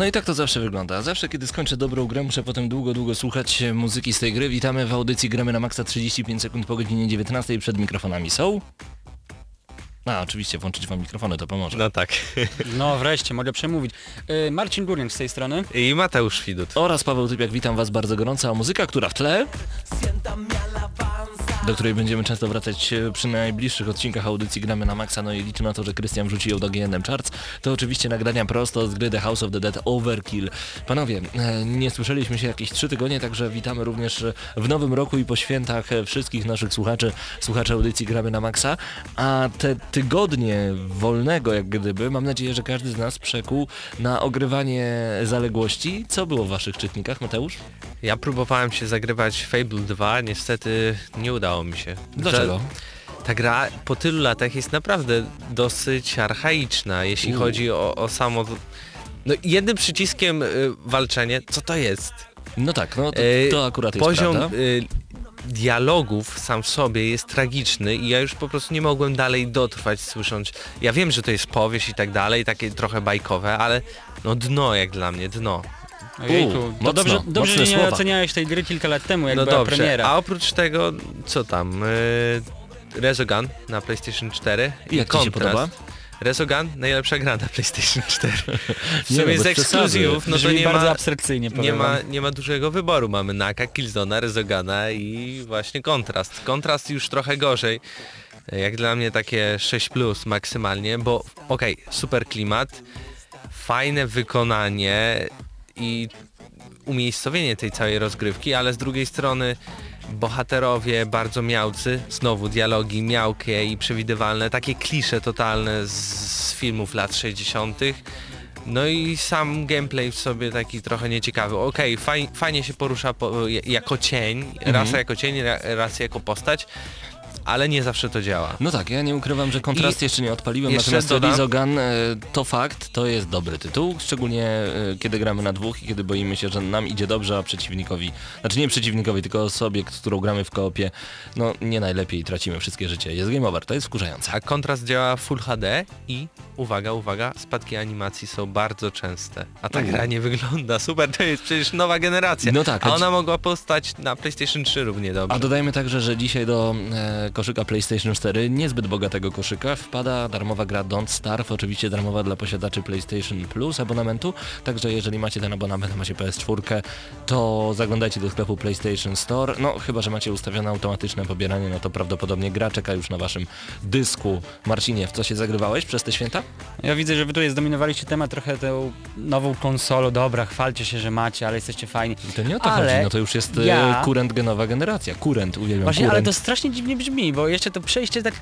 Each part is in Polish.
No i tak to zawsze wygląda. Zawsze kiedy skończę dobrą grę, muszę potem długo, długo słuchać e, muzyki z tej gry. Witamy w audycji Gramy na Maxa 35 sekund po godzinie 19 przed mikrofonami są... A, oczywiście, włączyć wam mikrofony, to pomoże. No tak. No wreszcie, mogę przemówić. Yy, Marcin Gurnik z tej strony. I Mateusz Widut. Oraz Paweł Typiak, witam was bardzo gorąco, a muzyka, która w tle, do której będziemy często wracać e, przy najbliższych odcinkach audycji Gramy na Maxa, no i liczę na to, że Krystian wrzuci ją do GNM Charts, to oczywiście nagrania prosto z gry The House of the Dead Overkill. Panowie, e, nie słyszeliśmy się jakieś trzy tygodnie, także witamy również w nowym roku i po świętach e, wszystkich naszych słuchaczy, słuchaczy audycji Gramy na Maxa, a te tygodnie wolnego jak gdyby, mam nadzieję, że każdy z nas przekuł na ogrywanie zaległości. Co było w waszych czytnikach, Mateusz? Ja próbowałem się zagrywać Fable 2, niestety nie udało mi się. Dlaczego? Że Ta gra po tylu latach jest naprawdę dosyć archaiczna, jeśli U. chodzi o, o samo... No jednym przyciskiem y, walczenie, co to jest? No tak, no to, E, to akurat jest Poziom prawda. y, dialogów sam w sobie jest tragiczny i ja już po prostu nie mogłem dalej dotrwać słysząc... Ja wiem, że to jest powieść i tak dalej, takie trochę bajkowe, ale no dno jak dla mnie, dno. Ojejku, to mocno, dobrze, dobrze mocne że nie słowa. oceniałeś tej gry kilka lat temu, jak no była dobrze, premiera. a oprócz tego, co tam? Yy, Resogun na PlayStation 4 I jak ci się podoba? Resogun, najlepsza gra na PlayStation 4. W Nie sumie no, z ekskluzywów, no to nie ma, nie, ma, nie ma dużego wyboru. Mamy Naka, Killzona, Resogana i właśnie Kontrast. Kontrast już trochę gorzej. Jak dla mnie takie 6 plus maksymalnie, bo okej, super klimat, fajne wykonanie i umiejscowienie tej całej rozgrywki, ale z drugiej strony bohaterowie bardzo miałcy, znowu dialogi miałkie i przewidywalne, takie klisze totalne z, z filmów lat 60. No i sam gameplay w sobie taki trochę nieciekawy. Okej, faj, fajnie się porusza po, jako cień, rasa jako cień, ra- rasa jako postać, ale nie zawsze to działa. No tak, ja nie ukrywam, że kontrast I jeszcze nie odpaliłem, jeszcze natomiast dodam- Resogun e, to fakt, to jest dobry tytuł, szczególnie e, kiedy gramy na dwóch i kiedy boimy się, że nam idzie dobrze, a przeciwnikowi, znaczy nie przeciwnikowi, tylko osobie, z którą gramy w koopie, no nie najlepiej, tracimy wszystkie życie. Jest game over, to jest wkurzające. A kontrast działa Full HD i uwaga, uwaga, spadki animacji są bardzo częste. A ta U. gra nie wygląda super, to jest przecież nowa generacja. No tak, a ona mogła powstać na PlayStation 3 równie dobrze. A dodajmy także, że dzisiaj do e, koszyka PlayStation 4, niezbyt bogatego koszyka, wpada darmowa gra Don't Starve, oczywiście darmowa dla posiadaczy PlayStation Plus abonamentu, także jeżeli macie ten abonament, macie PS4, to zaglądajcie do sklepu PlayStation Store, no chyba, że macie ustawione automatyczne pobieranie, no to prawdopodobnie gra czeka już na waszym dysku. Marcinie, w co się zagrywałeś przez te święta? Ja widzę, że wy tutaj zdominowaliście temat trochę tą nową konsolą. Dobra, chwalcie się, że macie, ale jesteście fajni. To nie o to Ale chodzi, no to już jest ja- ja... kurent genowa generacja, kurent, uwielbiam Właśnie, kurent. ale to strasznie dziwnie brzmi, bo jeszcze to przejście tak,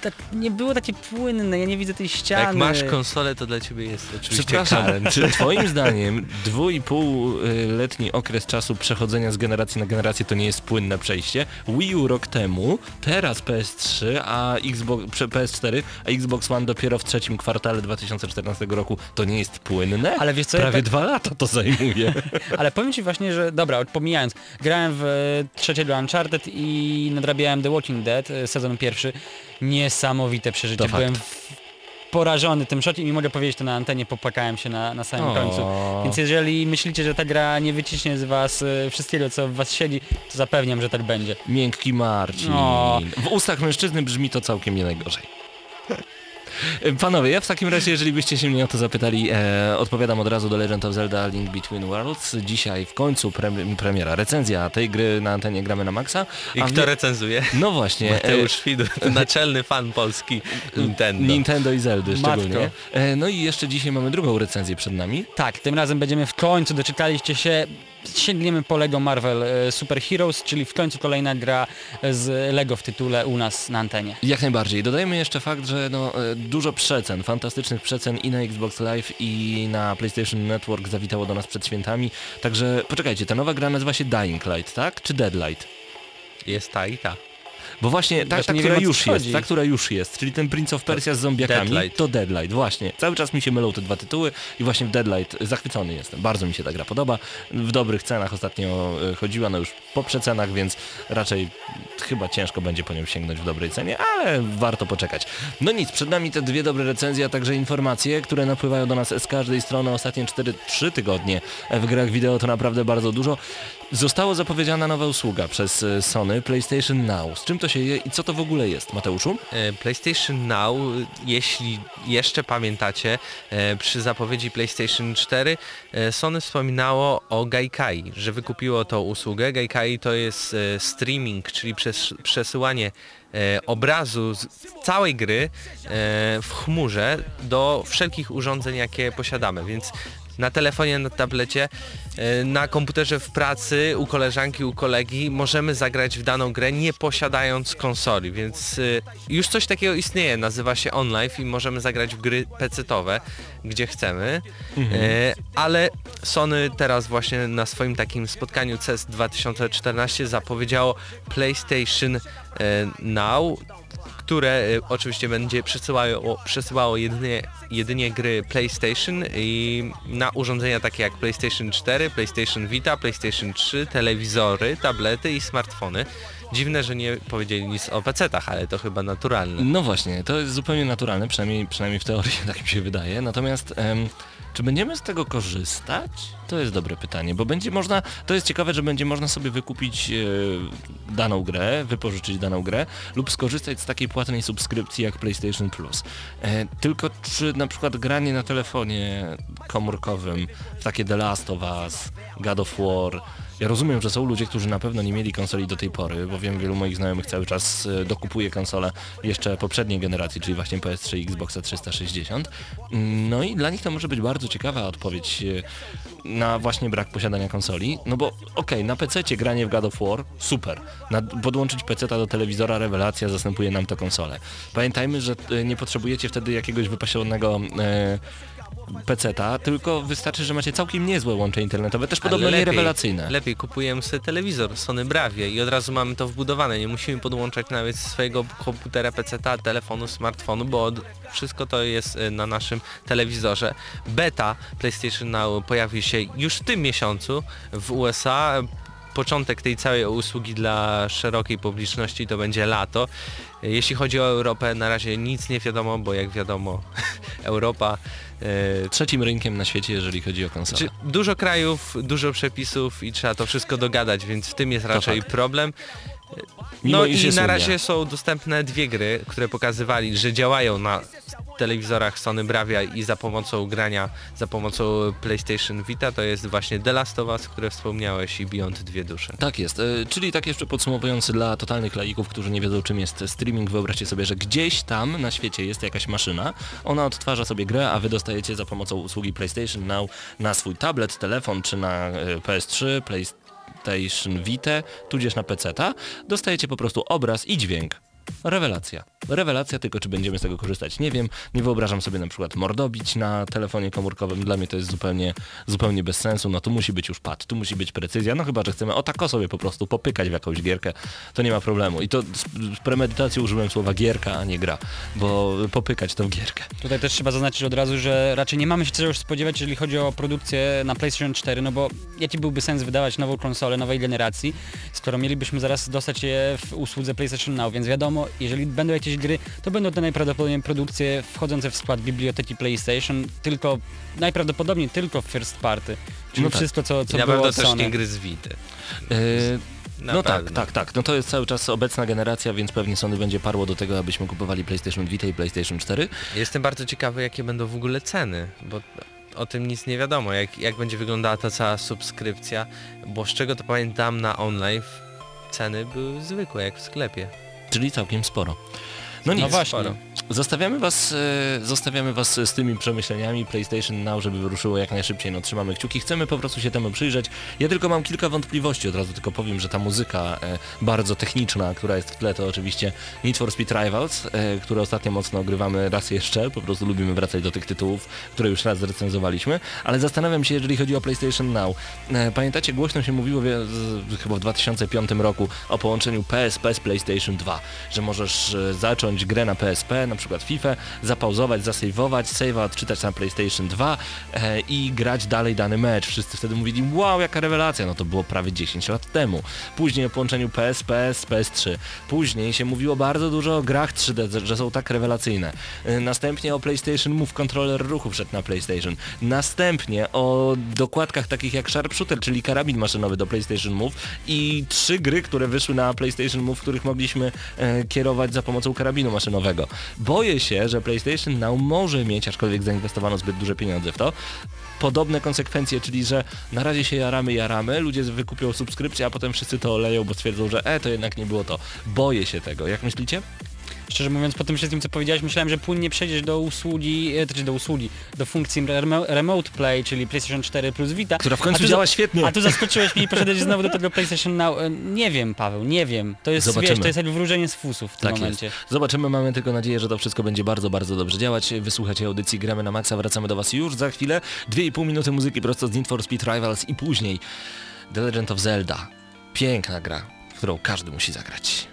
tak nie było takie płynne, ja nie widzę tej ściany. Jak masz konsolę, to dla ciebie jest oczywiście Przepraszam, Karen. czy twoim zdaniem dwuipółletni okres czasu przechodzenia z generacji na generację to nie jest płynne przejście? Wii U rok temu, teraz PS3, a Xbox, prze- PS4, a Xbox One dopiero w trzecim kwartale 2014 roku to nie jest płynne? Ale wiesz co, ja Prawie tak- dwa lata to zajmuje. Ale powiem ci właśnie, że dobra, pomijając, grałem w e, trzeciego Uncharted i nadrabiałem The Walking Dead, e, sezon pierwszy. Niesamowite przeżycie. To. Byłem porażony tym szocie i mogę powiedzieć to na antenie, popłakałem się na, na samym O. końcu. Więc jeżeli myślicie, że ta gra nie wyciśnie z was e, wszystkiego, co w was siedzi, to zapewniam, że tak będzie. Miękki Marcin. O. W ustach mężczyzny brzmi to całkiem nie najgorzej. E, Panowie, ja w takim razie, jeżeli byście się mnie o to zapytali, e, odpowiadam od razu do Legend of Zelda Link Between Worlds. Dzisiaj w końcu pre premiera, recenzja tej gry na antenie gramy na maksa. I kto wie- recenzuje? No właśnie. Mateusz Widut, naczelny fan polski Nintendo. Nintendo i Zeldy szczególnie. E, no i jeszcze dzisiaj mamy drugą recenzję przed nami. Tak, tym razem będziemy w końcu, doczekaliście się, sięgniemy po Lego Marvel e, Super Heroes, czyli w końcu kolejna gra z Lego w tytule u nas na antenie. Jak najbardziej. Dodajmy jeszcze fakt, że no, e, dużo przecen, fantastycznych przecen i na Xbox Live i na PlayStation Network zawitało do nas przed świętami. Także poczekajcie, ta nowa gra nazywa się Dying Light, tak? Czy Deadlight? Jest ta i ta. Bo właśnie ta, Właśnie ta nie która już jest, ta, która już jest, czyli ten Prince of Persia z zombiakami, Deadlight. to Deadlight, właśnie. Cały czas mi się mylą te dwa tytuły i właśnie w Deadlight zachwycony jestem. Bardzo mi się ta gra podoba. W dobrych cenach ostatnio e, chodziła, no już po przecenach, więc raczej chyba ciężko będzie po nią sięgnąć w dobrej cenie, ale warto poczekać. No nic, przed nami te dwie dobre recenzje, a także informacje, które napływają do nas z każdej strony ostatnie 4-3 tygodnie w grach wideo to naprawdę bardzo dużo. Została zapowiedziana nowa usługa przez e, Sony PlayStation Now. Z czym to się je i co to w ogóle jest, Mateuszu? E, PlayStation Now, jeśli jeszcze pamiętacie, e, przy zapowiedzi PlayStation 4 e, Sony wspominało o Gaikai, że wykupiło tą usługę. Gaikai to jest streaming, czyli przes przesyłanie obrazu z całej gry w chmurze do wszelkich urządzeń, jakie posiadamy, więc na telefonie, na tablecie, e, na komputerze w pracy, u koleżanki, u kolegi możemy zagrać w daną grę nie posiadając konsoli, więc e, już coś takiego istnieje, nazywa się OnLive i możemy zagrać w gry PC-towe, gdzie chcemy, e, ale Sony teraz właśnie na swoim takim spotkaniu CES 2014 zapowiedziało PlayStation Now, które e, oczywiście będzie przesyłało, przesyłało jedynie, jedynie gry PlayStation i na urządzenia takie jak PlayStation 4, PlayStation Vita, PlayStation 3, telewizory, tablety i smartfony. Dziwne, że nie powiedzieli nic o PC-tach, ale to chyba naturalne. No właśnie, to jest zupełnie naturalne, przynajmniej, przynajmniej w teorii tak mi się wydaje. Natomiast em, czy będziemy z tego korzystać? To jest dobre pytanie, bo będzie można, to jest ciekawe, że będzie można sobie wykupić e, daną grę, wypożyczyć daną grę lub skorzystać z takiej płatnej subskrypcji jak PlayStation Plus. E, tylko czy na przykład granie na telefonie komórkowym w takie The Last of Us, God of War, ja rozumiem, że są ludzie, którzy na pewno nie mieli konsoli do tej pory, bo wiem, wielu moich znajomych cały czas e, dokupuje konsole jeszcze poprzedniej generacji, czyli właśnie PS3 i Xboxa 360. No i dla nich to może być bardzo ciekawa odpowiedź e, na właśnie brak posiadania konsoli, no bo okej, na PC granie w God of War, super. Na, podłączyć PC do telewizora, rewelacja, zastępuje nam to konsolę. Pamiętajmy, że e, nie potrzebujecie wtedy jakiegoś wypasionego PC-ta, tylko wystarczy, że macie całkiem niezłe łącze internetowe, też podobno Ale nie lepiej- rewelacyjne. Lepiej kupujemy sobie telewizor Sony Bravia i od razu mamy to wbudowane. Nie musimy podłączać nawet swojego komputera, PC-ta, telefonu, smartfonu, bo od, wszystko to jest e, na naszym telewizorze. Beta PlayStation Now pojawi się już w tym miesiącu w USA. Początek tej całej usługi dla szerokiej publiczności to będzie lato. Jeśli chodzi o Europę, na razie nic nie wiadomo, bo jak wiadomo, Europa Trzecim rynkiem na świecie, jeżeli chodzi o konsolę. czy dużo krajów, dużo przepisów i trzeba to wszystko dogadać, więc w tym jest raczej problem. Mimo No i na razie są dostępne dwie gry, które pokazywali, że działają na telewizorach Sony Bravia i za pomocą grania, za pomocą PlayStation Vita, to jest właśnie The Last of Us, które wspomniałeś i Beyond Dwie Dusze. Tak jest, e, czyli tak jeszcze podsumowując dla totalnych laików, którzy nie wiedzą czym jest streaming, wyobraźcie sobie, że gdzieś tam na świecie jest jakaś maszyna, ona odtwarza sobie grę, a wy dostajecie za pomocą usługi PlayStation Now na swój tablet, telefon czy na e, PS3, PlayStation Vita, tudzież na PC-ta, dostajecie po prostu obraz i dźwięk. Rewelacja. Rewelacja, tylko czy będziemy z tego korzystać, nie wiem. Nie wyobrażam sobie na przykład mordobić na telefonie komórkowym. Dla mnie to jest zupełnie, zupełnie bez sensu. No tu musi być już pad, tu musi być precyzja. No chyba, że chcemy o tako sobie po prostu popykać w jakąś gierkę, to nie ma problemu. I to z, premedytacją użyłem słowa gierka, a nie gra, bo popykać tą gierkę. Tutaj też trzeba zaznaczyć od razu, że raczej nie mamy się czego już spodziewać, jeżeli chodzi o produkcję na PlayStation 4, no bo jaki byłby sens wydawać nową konsolę nowej generacji, skoro mielibyśmy zaraz dostać je w usłudze PlayStation Now, więc wiadomo, jeżeli będą jakieś gry, to będą to najprawdopodobniej produkcje wchodzące w skład biblioteki PlayStation, tylko najprawdopodobniej tylko first party, czyli No tak. wszystko co, co na było od też Sony. nie gry z Vity. Yy, Na no tak, tak, tak. No to jest cały czas obecna generacja, więc pewnie Sony będzie parło do tego, abyśmy kupowali PlayStation Vita i PlayStation 4. Jestem bardzo ciekawy, jakie będą w ogóle ceny, bo o tym nic nie wiadomo, jak, jak będzie wyglądała ta cała subskrypcja, bo z czego to pamiętam na online ceny były zwykłe, jak w sklepie. Czyli całkiem sporo. No nic, No właśnie. sporo. Zostawiamy was, e, zostawiamy was z tymi przemyśleniami PlayStation Now, żeby wyruszyło jak najszybciej, no trzymamy kciuki, chcemy po prostu się temu przyjrzeć. Ja tylko mam kilka wątpliwości, od razu tylko powiem, że ta muzyka e, bardzo techniczna, która jest w tle, to oczywiście Need for Speed Rivals, e, które ostatnio mocno ogrywamy raz jeszcze, po prostu lubimy wracać do tych tytułów, które już raz zrecenzowaliśmy, ale zastanawiam się, jeżeli chodzi o PlayStation Now. Pamiętacie, głośno się mówiło chyba w 2005 roku o połączeniu PSP z PlayStation 2, że możesz e, zacząć grę na PSP, na przykład FIFA, zapauzować, zasejwować, save'a odczytać na PlayStation 2 e, i grać dalej dany mecz. Wszyscy wtedy mówili, wow, jaka rewelacja, no to było prawie 10 lat temu. Później o połączeniu PSP z PS3. Później się mówiło bardzo dużo o grach 3D, że są tak rewelacyjne. E, Następnie o PlayStation Move, kontroler ruchu wszedł na PlayStation. Następnie o dokładkach takich jak Sharpshooter, czyli karabin maszynowy do PlayStation Move i trzy gry, które wyszły na PlayStation Move, których mogliśmy e, kierować za pomocą karabinu maszynowego. Boję się, że PlayStation Now może mieć, aczkolwiek zainwestowano zbyt duże pieniądze w to, podobne konsekwencje, czyli że na razie się jaramy, jaramy, ludzie wykupią subskrypcję, a potem wszyscy to oleją, bo stwierdzą, że e, to jednak nie było to. Boję się tego. Jak myślicie? Szczerze mówiąc, po tym wszystkim, co powiedziałeś, myślałem, że płynnie przejdziesz do usługi, e, znaczy do usługi, do funkcji remo- Remote Play, czyli PlayStation 4 plus Vita. Która w końcu działa świetnie. A tu zaskoczyłeś mnie i poszedłeś znowu do tego PlayStation Now. E, Nie wiem, Paweł, nie wiem. To jest, Zobaczymy. wiesz, to jest jak wróżenie z fusów w tym Tak momencie. jest. Zobaczymy, mamy tylko nadzieję, że to wszystko będzie bardzo, bardzo dobrze działać. Wysłuchacie audycji Gramy na Maxa, wracamy do Was już za chwilę. Dwie i pół minuty muzyki prosto z Need for Speed Rivals i później The Legend of Zelda. Piękna gra, w którą każdy musi zagrać.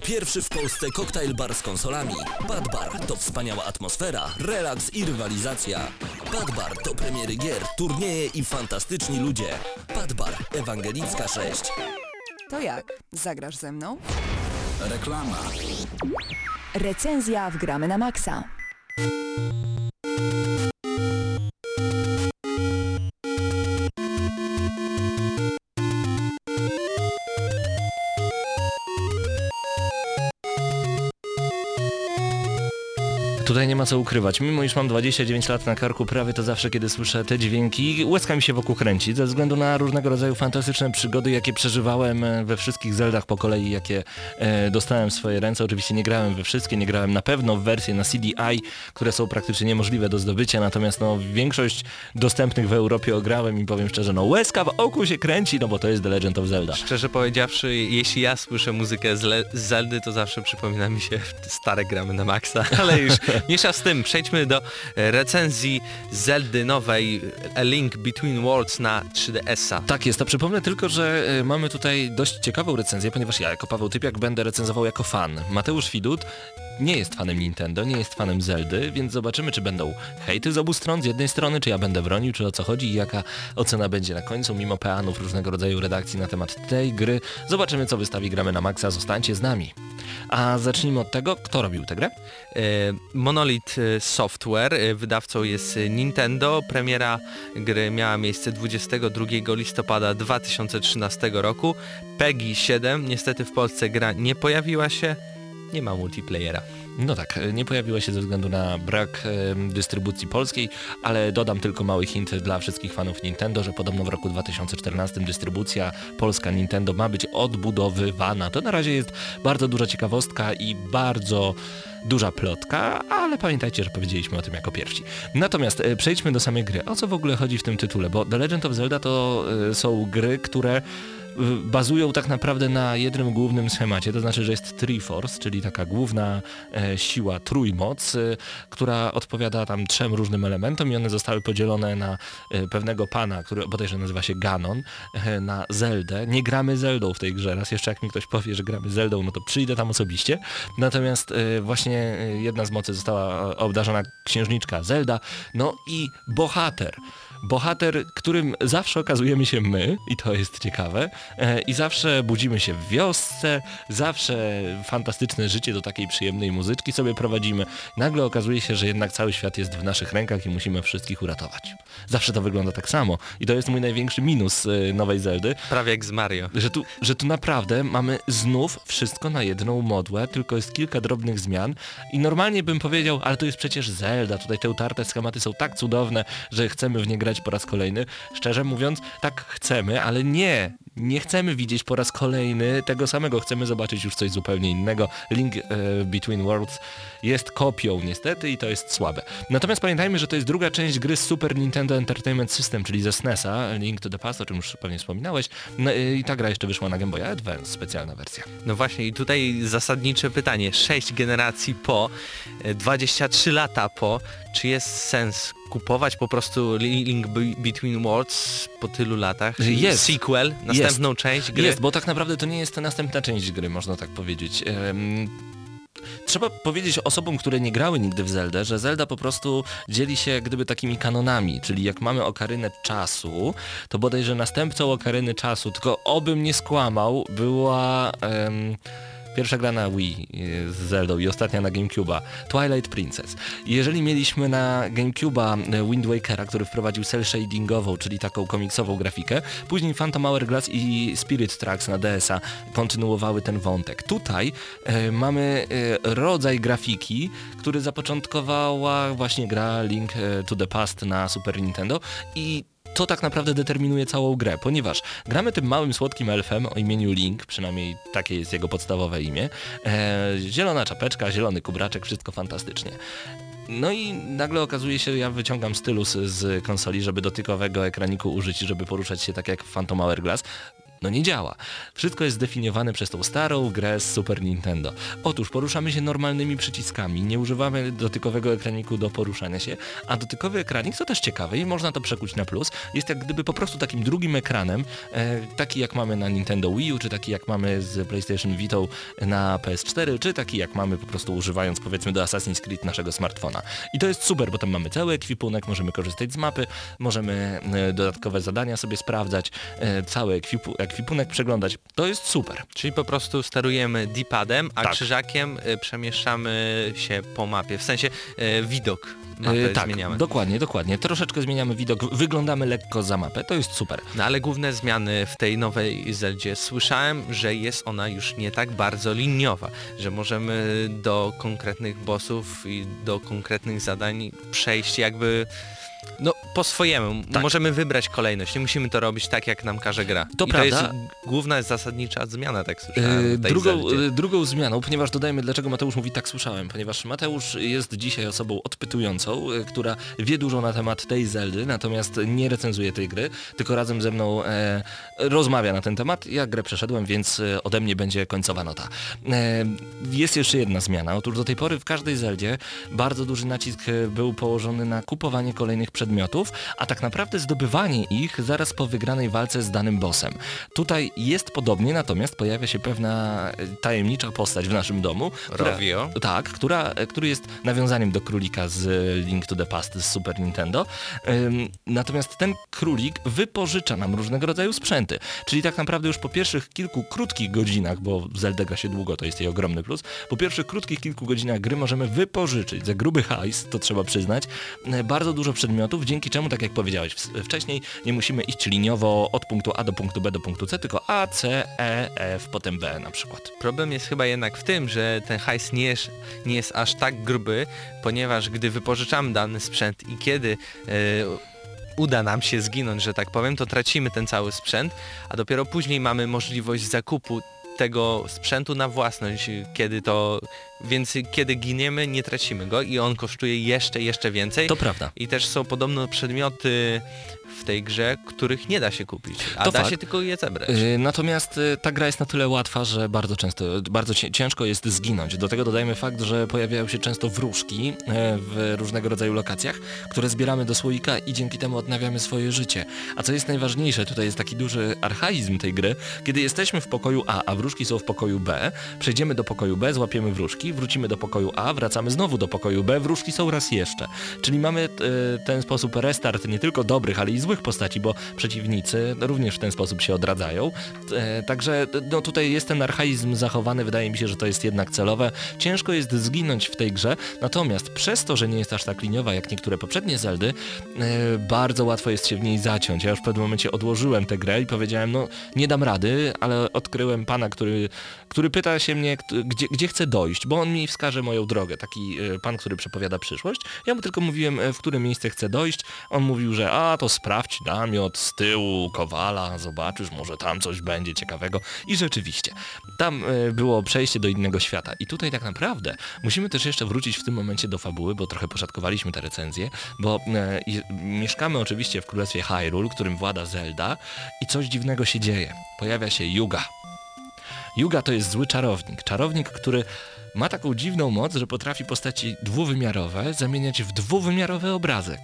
To pierwszy w Polsce koktajl bar z konsolami. Bad Bar to wspaniała atmosfera, relaks i rywalizacja. Bad Bar to premiery gier, turnieje i fantastyczni ludzie. Bad Bar, Ewangelicka 6. To jak? Zagrasz ze mną? Reklama. Recenzja w Gramy na Maxa. Ma co ukrywać. Mimo iż mam 29 lat na karku, prawie to zawsze, kiedy słyszę te dźwięki, łezka mi się wokół kręci, ze względu na różnego rodzaju fantastyczne przygody, jakie przeżywałem e, we wszystkich Zeldach po kolei, jakie e, dostałem w swoje ręce. Oczywiście nie grałem we wszystkie, nie grałem na pewno w wersje na CDI, które są praktycznie niemożliwe do zdobycia, natomiast no większość dostępnych w Europie ograłem i powiem szczerze, no łezka w oku się kręci, no bo to jest The Legend of Zelda. Szczerze powiedziawszy, jeśli ja słyszę muzykę z, z Zeldy, to zawsze przypomina mi się stare gramy na maksa, ale już z tym. Przejdźmy do e, recenzji Zeldy nowej A Link Between Worlds na 3DS-a. Tak jest, a przypomnę tylko, że e, mamy tutaj dość ciekawą recenzję, ponieważ ja jako Paweł Typiak będę recenzował jako fan. Mateusz Widut nie jest fanem Nintendo, nie jest fanem Zeldy, więc zobaczymy, czy będą hejty z obu stron, z jednej strony, czy ja będę bronił, czy o co chodzi i jaka ocena będzie na końcu, mimo peanów różnego rodzaju redakcji na temat tej gry. Zobaczymy, co wystawi Gramy na Maxa, zostańcie z nami. A zacznijmy od tego, kto robił tę grę? E, Monolith e, Software, e, wydawcą jest Nintendo. Premiera gry miała miejsce 22 listopada 2013 roku. PEGI 7, niestety w Polsce gra nie pojawiła się, nie ma multiplayera. No tak, nie pojawiła się ze względu na brak em, dystrybucji polskiej, ale dodam tylko mały hint dla wszystkich fanów Nintendo, że podobno w roku 2014 dystrybucja polska Nintendo ma być odbudowywana. To na razie jest bardzo duża ciekawostka i bardzo duża plotka, ale pamiętajcie, że powiedzieliśmy o tym jako pierwsi. Natomiast e, przejdźmy do samej gry. O co w ogóle chodzi w tym tytule? Bo The Legend of Zelda to e, są gry, które bazują tak naprawdę na jednym głównym schemacie, to znaczy, że jest Triforce, czyli taka główna e, siła, trójmoc, e, która odpowiada tam trzem różnym elementom i one zostały podzielone na e, pewnego pana, który bodajże nazywa się Ganon, na Zeldę. Nie gramy Zeldą w tej grze, raz jeszcze jak mi ktoś powie, że gramy Zeldą, no to przyjdę tam osobiście. Natomiast właśnie jedna z mocy została obdarzona księżniczka Zelda, no i bohater bohater, którym zawsze okazujemy się my, i to jest ciekawe, e, i zawsze budzimy się w wiosce, zawsze fantastyczne życie do takiej przyjemnej muzyczki sobie prowadzimy. Nagle okazuje się, że jednak cały świat jest w naszych rękach i musimy wszystkich uratować. Zawsze to wygląda tak samo i to jest mój największy minus e, nowej Zeldy, Prawie jak z Mario. że tu, że tu naprawdę mamy znów wszystko na jedną modłę, tylko jest kilka drobnych zmian i normalnie bym powiedział, ale to jest przecież Zelda, tutaj te utarte schematy są tak cudowne, że chcemy w nie grać po raz kolejny. Szczerze mówiąc, tak chcemy, ale nie, nie chcemy widzieć po raz kolejny tego samego, chcemy zobaczyć już coś zupełnie innego. Link e, Between Worlds jest kopią niestety i to jest słabe. Natomiast pamiętajmy, że to jest druga część gry z Super Nintendo Entertainment System, czyli ze SNES-a, Link to the Past, o czym już pewnie wspominałeś. No, e, I ta gra jeszcze wyszła na Game Boy Advance, specjalna wersja. No właśnie i tutaj zasadnicze pytanie. 6 generacji po, e, 23 lata po, czy jest sens kupować po prostu Li- Link Be- Between Worlds po tylu latach? Jest. Sequel, następną część gry? Jest, bo tak naprawdę to nie jest ta następna część gry, można tak powiedzieć. Em, Trzeba powiedzieć osobom, które nie grały nigdy w Zeldę, że Zelda po prostu dzieli się jak gdyby takimi kanonami, czyli jak mamy okarynę czasu, to bodajże następcą okaryny czasu, tylko obym nie skłamał, była pierwsza gra na Wii e, z Zeldą i ostatnia na GameCube'a, Twilight Princess. Jeżeli mieliśmy na GameCube'a e, Wind Wakera, który wprowadził cel shadingową, czyli taką komiksową grafikę, później Phantom Hourglass i Spirit Tracks na DS-a kontynuowały ten wątek. Tutaj e, mamy rodzaj grafiki, który zapoczątkowała właśnie gra Link to the Past na Super Nintendo i to tak naprawdę determinuje całą grę, ponieważ gramy tym małym słodkim elfem o imieniu Link, przynajmniej takie jest jego podstawowe imię. E, zielona czapeczka, zielony kubraczek, wszystko fantastycznie. No i nagle okazuje się, że ja wyciągam stylus z konsoli, żeby dotykowego ekraniku użyć, żeby poruszać się tak jak w Phantom Hourglass. No nie działa. Wszystko jest zdefiniowane przez tą starą grę z Super Nintendo. Otóż poruszamy się normalnymi przyciskami, nie używamy dotykowego ekraniku do poruszania się, a dotykowy ekranik, co też ciekawe i można to przekuć na plus, jest jak gdyby po prostu takim drugim ekranem, e, taki jak mamy na Nintendo Wii U, czy taki jak mamy z PlayStation Vita na PS4, czy taki jak mamy po prostu używając powiedzmy do Assassin's Creed naszego smartfona. I to jest super, bo tam mamy cały ekwipunek, możemy korzystać z mapy, możemy e, dodatkowe zadania sobie sprawdzać, e, cały ekwipu ekwipunek przeglądać. To jest super. Czyli po prostu sterujemy D-padem, a Tak. krzyżakiem y, przemieszczamy się po mapie. W sensie y, widok mapy E, tak, zmieniamy. dokładnie, dokładnie. Troszeczkę zmieniamy widok, wyglądamy lekko za mapę, to jest super. No ale główne zmiany w tej nowej Zeldzie słyszałem, że jest ona już nie tak bardzo liniowa, że możemy do konkretnych bossów i do konkretnych zadań przejść jakby no po swojemu. Tak. Możemy wybrać kolejność, nie musimy to robić tak jak nam każe gra. To I prawda. to jest główna zasadnicza zmiana, tak słyszałem. Tej drugą, e, drugą zmianą, ponieważ dodajmy, dlaczego Mateusz mówi tak słyszałem, ponieważ Mateusz jest dzisiaj osobą odpytującą, e, która wie dużo na temat tej Zeldy, natomiast nie recenzuje tej gry, tylko razem ze mną e, rozmawia na ten temat. Ja grę przeszedłem, więc e, ode mnie będzie końcowa nota. E, jest jeszcze jedna zmiana. Otóż do tej pory w każdej Zeldzie bardzo duży nacisk był położony na kupowanie kolejnych przedmiotów, a tak naprawdę zdobywanie ich zaraz po wygranej walce z danym bossem. Tutaj jest podobnie, natomiast pojawia się pewna e, tajemnicza postać w naszym domu. która- Rovio. tak, która, e, który jest nawiązaniem do królika z Link to the Past z Super Nintendo. Natomiast ten królik wypożycza nam różnego rodzaju sprzęty. Czyli tak naprawdę już po pierwszych kilku krótkich godzinach, bo Zelda gra się długo, to jest jej ogromny plus, po pierwszych krótkich kilku godzinach gry możemy wypożyczyć za gruby hajs, to trzeba przyznać, e, bardzo dużo przedmiotów, dzięki czemu, tak jak powiedziałeś wcześniej, nie musimy iść liniowo od punktu A do punktu B do punktu C, tylko A, C, E, F, potem B na przykład. Problem jest chyba jednak w tym, że ten hajs nie jest, nie jest aż tak gruby, ponieważ gdy wypożyczamy dany sprzęt i kiedy e, uda nam się zginąć, że tak powiem, to tracimy ten cały sprzęt, a dopiero później mamy możliwość zakupu tego sprzętu na własność, kiedy to, więc kiedy giniemy, nie tracimy go i on kosztuje jeszcze, jeszcze więcej. To prawda. I też są podobno przedmioty w tej grze, których nie da się kupić, a To da fakt. się tylko je zebrać. Yy, Natomiast yy, ta gra jest na tyle łatwa, że bardzo często, bardzo ciężko jest zginąć. Do tego dodajmy fakt, że pojawiają się często wróżki yy, w różnego rodzaju lokacjach, które zbieramy do słoika i dzięki temu odnawiamy swoje życie. A co jest najważniejsze, tutaj jest taki duży archaizm tej gry, kiedy jesteśmy w pokoju A, a wróżki są w pokoju B, przejdziemy do pokoju B, złapiemy wróżki, wrócimy do pokoju A, wracamy znowu do pokoju B, wróżki są raz jeszcze. Czyli mamy yy, ten sposób restart nie tylko dobrych, ale i złych postaci, bo przeciwnicy również w ten sposób się odradzają. E, Także no, tutaj jest ten archaizm zachowany, wydaje mi się, że to jest jednak celowe. Ciężko jest zginąć w tej grze, natomiast przez to, że nie jest aż tak liniowa jak niektóre poprzednie Zeldy, e, bardzo łatwo jest się w niej zaciąć. Ja już w pewnym momencie odłożyłem tę grę i powiedziałem, no nie dam rady, ale odkryłem pana, który, który pyta się mnie, gdzie, gdzie chcę dojść, bo on mi wskaże moją drogę. Taki e, pan, który przepowiada przyszłość. Ja mu tylko mówiłem, e, w które miejsce chcę dojść. On mówił, że a to sprawdź namiot z tyłu kowala, zobaczysz, może tam coś będzie ciekawego. I rzeczywiście, tam e, było przejście do innego świata. I tutaj tak naprawdę musimy też jeszcze wrócić w tym momencie do fabuły, bo trochę poszatkowaliśmy te recenzje, bo e, mieszkamy oczywiście w królestwie Hyrule, którym włada Zelda i coś dziwnego się dzieje. Pojawia się Yuga. Yuga to jest zły czarownik. Czarownik, który ma taką dziwną moc, że potrafi postaci dwuwymiarowe zamieniać w dwuwymiarowy obrazek.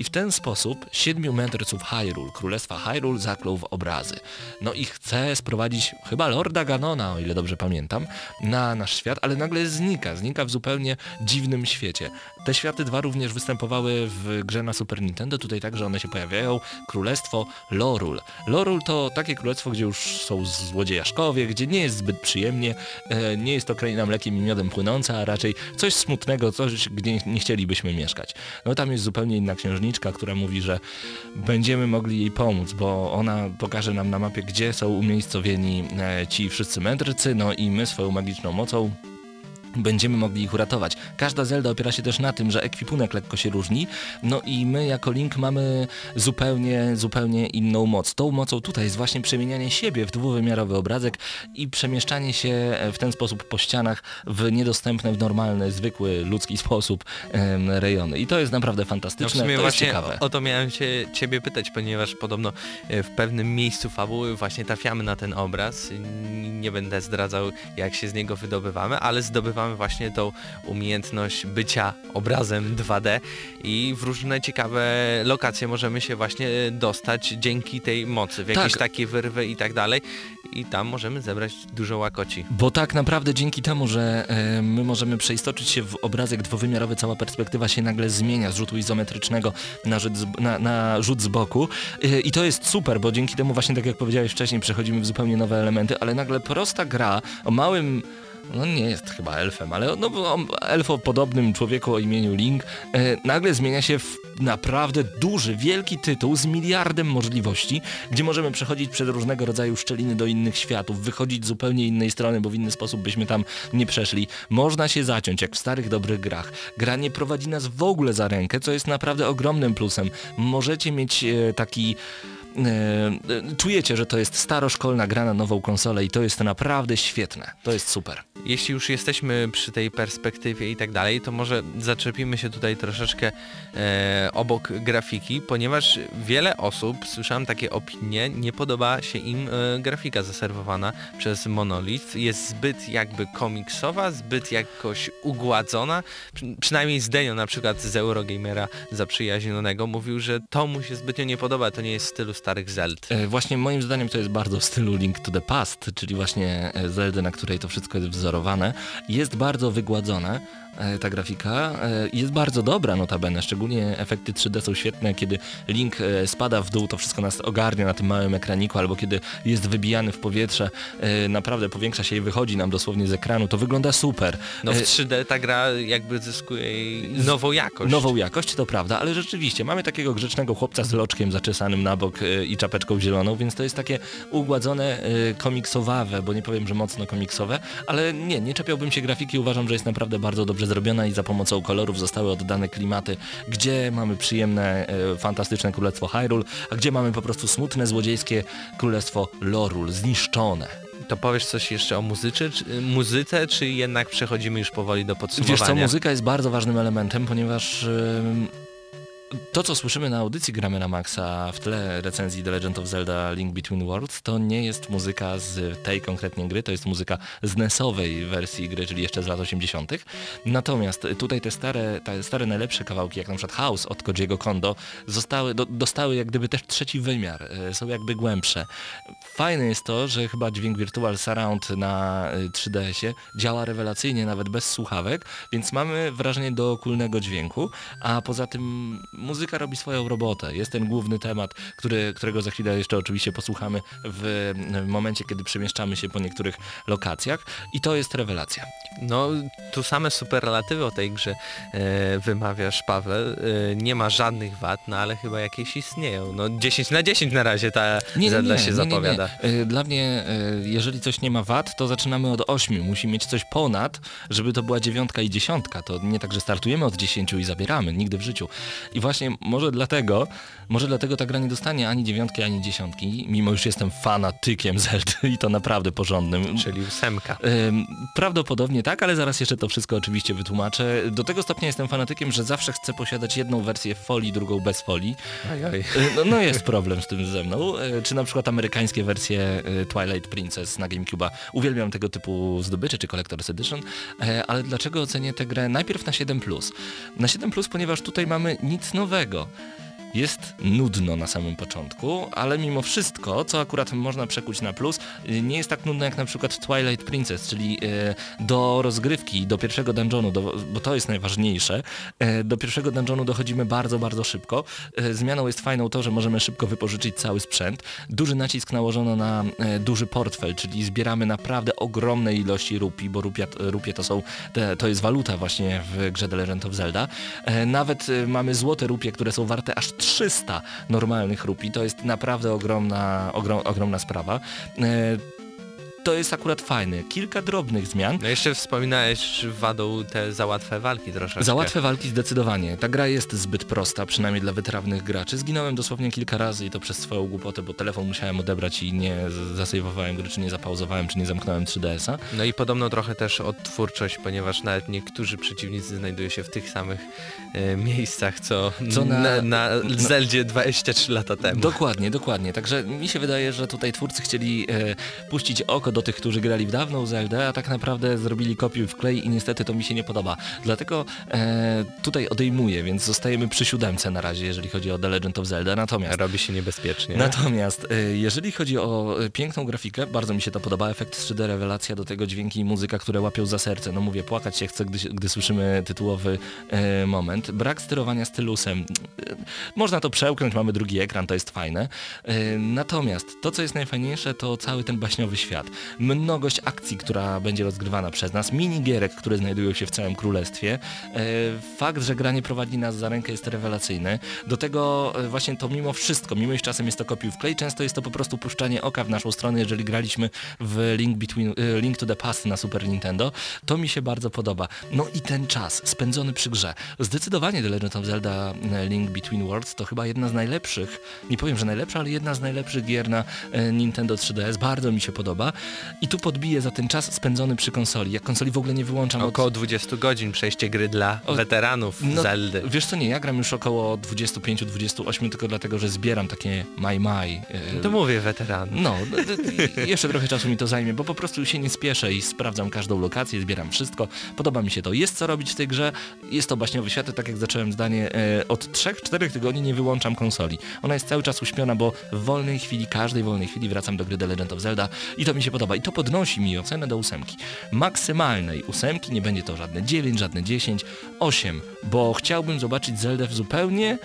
I w ten sposób siedmiu mędrców Hyrule, królestwa Hyrule zaklął w obrazy. No i chce sprowadzić chyba Lorda Ganona, o ile dobrze pamiętam, na nasz świat, ale nagle znika, znika w zupełnie dziwnym świecie. Te światy dwa również występowały w grze na Super Nintendo, tutaj także one się pojawiają. Królestwo Lorul. Lorul to takie królestwo, gdzie już są złodziejaszkowie, gdzie nie jest zbyt przyjemnie, e, nie jest to kraina mlekiem i miodem płynąca, a raczej coś smutnego, coś, gdzie nie chcielibyśmy mieszkać. No tam jest zupełnie inna która mówi, że będziemy mogli jej pomóc, bo ona pokaże nam na mapie, gdzie są umiejscowieni e, ci wszyscy mędrcy, no i my swoją magiczną mocą będziemy mogli ich uratować. Każda Zelda opiera się też na tym, że ekwipunek lekko się różni, no i my jako Link mamy zupełnie, zupełnie inną moc. Tą mocą tutaj jest właśnie przemienianie siebie w dwuwymiarowy obrazek i przemieszczanie się w ten sposób po ścianach w niedostępne, w normalny, zwykły, ludzki sposób em, rejony. I to jest naprawdę No fantastyczne, sumie to jest ciekawe. o, o to miałem cię, ciebie pytać, ponieważ podobno e, w pewnym miejscu fabuły właśnie trafiamy na ten obraz. Nie będę zdradzał jak się z niego wydobywamy, ale zdobywamy właśnie tą umiejętność bycia obrazem 2D i w różne ciekawe lokacje możemy się właśnie dostać dzięki tej mocy, w jakieś Tak. takie wyrwy i tak dalej i tam możemy zebrać dużo łakoci. Bo tak naprawdę dzięki temu, że e, my możemy przeistoczyć się w obrazek dwuwymiarowy, cała perspektywa się nagle zmienia z rzutu izometrycznego na rzut z, na, na rzut z boku e, i to jest super, bo dzięki temu właśnie tak jak powiedziałeś wcześniej przechodzimy w zupełnie nowe elementy, ale nagle prosta gra o małym no nie jest chyba elfem, ale no, o elfopodobnym człowieku o imieniu Link e, nagle zmienia się w naprawdę duży, wielki tytuł z miliardem możliwości, gdzie możemy przechodzić przez różnego rodzaju szczeliny do innych światów, wychodzić zupełnie innej strony, bo w inny sposób byśmy tam nie przeszli. Można się zaciąć, jak w starych, dobrych grach. Gra nie prowadzi nas w ogóle za rękę, co jest naprawdę ogromnym plusem. Możecie mieć e, taki e, czujecie, że to jest staroszkolna gra na nową konsolę i to jest naprawdę świetne. To jest super. Jeśli już jesteśmy przy tej perspektywie i tak dalej, to może zaczepimy się tutaj troszeczkę e, obok grafiki, ponieważ wiele osób, słyszałem takie opinie, nie podoba się im e, grafika zaserwowana przez Monolith. Jest zbyt jakby komiksowa, zbyt jakoś ugładzona. Przy, przynajmniej Zdenio na przykład z Eurogamera zaprzyjaźnionego mówił, że to mu się zbytnio nie podoba, to nie jest stylu starych Zeld. E, Właśnie moim zdaniem to jest bardzo w stylu Link to the Past, czyli właśnie e, Zelda, na której to wszystko jest wzorowane. Jest bardzo wygładzone e, ta grafika. Jest bardzo dobra notabene, szczególnie efekty 3D są świetne, kiedy Link spada w dół, to wszystko nas ogarnia na tym małym ekraniku, albo kiedy jest wybijany w powietrze, naprawdę powiększa się i wychodzi nam dosłownie z ekranu, to wygląda super. No w E, 3D ta gra jakby zyskuje nową jakość. Nową jakość, to prawda, ale rzeczywiście mamy takiego grzecznego chłopca z loczkiem zaczesanym na bok i czapeczką zieloną, więc to jest takie ugładzone, y, komiksowawe, bo nie powiem, że mocno komiksowe, ale nie, nie czepiałbym się grafiki, uważam, że jest naprawdę bardzo dobrze zrobiona i za pomocą kolorów zostały oddane klimaty, gdzie mamy przyjemne, y, fantastyczne królestwo Hyrule, a gdzie mamy po prostu smutne, złodziejskie królestwo Lorul, zniszczone. To powiesz coś jeszcze o muzyce, czy, muzyce, czy jednak przechodzimy już powoli do Wiesz podsumowania? co, muzyka jest bardzo ważnym elementem, ponieważ to, co słyszymy na audycji Gramy na Maxa w tle recenzji The Legend of Zelda Link Between Worlds, to nie jest muzyka z tej konkretnie gry, to jest muzyka z NES-owej wersji gry, czyli jeszcze z lat 80. Natomiast tutaj te stare, te stare najlepsze kawałki, jak na przykład House od Kojiego Kondo, zostały, do, dostały jak gdyby też trzeci wymiar, e, są jakby głębsze. Fajne jest to, że chyba dźwięk Virtual Surround na y, 3DS-ie działa rewelacyjnie, nawet bez słuchawek, więc mamy wrażenie dookulnego dźwięku, a poza tym muzyka robi swoją robotę. Jest ten główny temat, który, którego za chwilę jeszcze oczywiście posłuchamy w, w momencie, kiedy przemieszczamy się po niektórych lokacjach i to jest rewelacja. No, tu same superlatywy o tej grze e, wymawiasz, Paweł. E, nie ma żadnych wad, no ale chyba jakieś istnieją. No 10 na 10 na razie ta Zelda się zapowiada. Y, Dla mnie, y, jeżeli coś nie ma wad, to zaczynamy od 8. Musi mieć coś ponad, żeby to była dziewiątka i dziesiątka. To nie tak, że startujemy od 10 i zabieramy, nigdy w życiu. I właśnie może dlatego, może dlatego ta gra nie dostanie ani dziewiątki, ani dziesiątki, mimo już jestem fanatykiem Zeldy i to naprawdę porządnym. Czyli ósemka. Prawdopodobnie tak, ale zaraz jeszcze to wszystko oczywiście wytłumaczę. Do tego stopnia jestem fanatykiem, że zawsze chcę posiadać jedną wersję w folii, drugą bez folii. Y, No, no jest problem z tym ze mną. Y, Czy na przykład amerykańskie wersje y, Twilight Princess na GameCube'a. Uwielbiam tego typu zdobycze, czy Collector's Edition, e, ale dlaczego ocenię tę grę najpierw na 7+. Na 7+, ponieważ tutaj mamy nic nowego. Jest nudno na samym początku, ale mimo wszystko, co akurat można przekuć na plus, y, nie jest tak nudno jak na przykład Twilight Princess, czyli y, do rozgrywki, do pierwszego dungeonu, do, bo to jest najważniejsze, y, do pierwszego dungeonu dochodzimy bardzo, bardzo szybko. Zmianą jest fajną to, że możemy szybko wypożyczyć cały sprzęt. Duży nacisk nałożono na duży portfel, czyli zbieramy naprawdę ogromne ilości rupii, bo rupia, rupie to są, to jest waluta właśnie w grze The Legend of Zelda. Nawet mamy złote rupie, które są warte aż 300 normalnych rupii. To jest naprawdę ogromna, ogrom, ogromna sprawa. To jest akurat fajne. Kilka drobnych zmian. No jeszcze wspominałeś wadą te za łatwe walki troszeczkę. Za łatwe walki zdecydowanie. Ta gra jest zbyt prosta, przynajmniej dla wytrawnych graczy. Zginąłem dosłownie kilka razy i to przez swoją głupotę, bo telefon musiałem odebrać i nie zasejwowałem gry, czy nie zapauzowałem, czy nie zamknąłem 3DS-a. No i podobno trochę też odtwórczość, ponieważ nawet niektórzy przeciwnicy znajdują się w tych samych e, miejscach, co, Co na- na, na, Zeldzie 23 lata temu. Dokładnie, dokładnie. Także mi się wydaje, że tutaj twórcy chcieli e, puścić oko do tych, którzy grali w dawną Zeldę, a tak naprawdę zrobili kopiuj w klej i niestety to mi się nie podoba. Dlatego e, tutaj odejmuję, więc zostajemy przy siódemce na razie, jeżeli chodzi o The Legend of Zelda. Natomiast Robi się niebezpiecznie. Natomiast e, jeżeli chodzi o e, piękną grafikę, bardzo mi się to podoba, efekt 3D, rewelacja, do tego dźwięki i muzyka, które łapią za serce. No mówię, płakać się chce, gdy, gdy słyszymy tytułowy e, moment. Brak sterowania stylusem. E, można to przełknąć, mamy drugi ekran, to jest fajne. E, natomiast to, co jest najfajniejsze, to cały ten baśniowy świat. Mnogość akcji, która będzie rozgrywana przez nas, minigierek, które znajdują się w całym królestwie. E, fakt, że granie prowadzi nas za rękę jest rewelacyjny. Do tego e, właśnie to mimo wszystko, mimo iż czasem jest to kopiuj w klej, często jest to po prostu puszczanie oka w naszą stronę, jeżeli graliśmy w Link, Between, e, Link to the Past na Super Nintendo. To mi się bardzo podoba. No i ten czas spędzony przy grze. Zdecydowanie The Legend of Zelda Link Between Worlds to chyba jedna z najlepszych, nie powiem, że najlepsza, ale jedna z najlepszych gier na Nintendo 3DS. Bardzo mi się podoba. I tu podbiję za ten czas spędzony przy konsoli. Jak konsoli w ogóle nie wyłączam od... Około 20 godzin przejście gry dla O, weteranów No, Zeldy. Wiesz co, nie, ja gram już około 25-28 tylko dlatego, że zbieram takie my my. e, To mówię weteranów. No, jeszcze trochę czasu mi to zajmie, bo po prostu się nie spieszę i sprawdzam każdą lokację, zbieram wszystko. Podoba mi się to. Jest co robić w tej grze, jest to baśniowy świat, tak jak zacząłem zdanie, e, od 3-4 tygodni nie wyłączam konsoli. Ona jest cały czas uśpiona, bo w wolnej chwili, każdej wolnej chwili wracam do gry The Legend of Zelda i to mi się podoba. I to podnosi mi ocenę do ósemki. Maksymalnej ósemki, nie będzie to żadne 9, żadne 10, 8, bo chciałbym zobaczyć Zeldę w zupełnie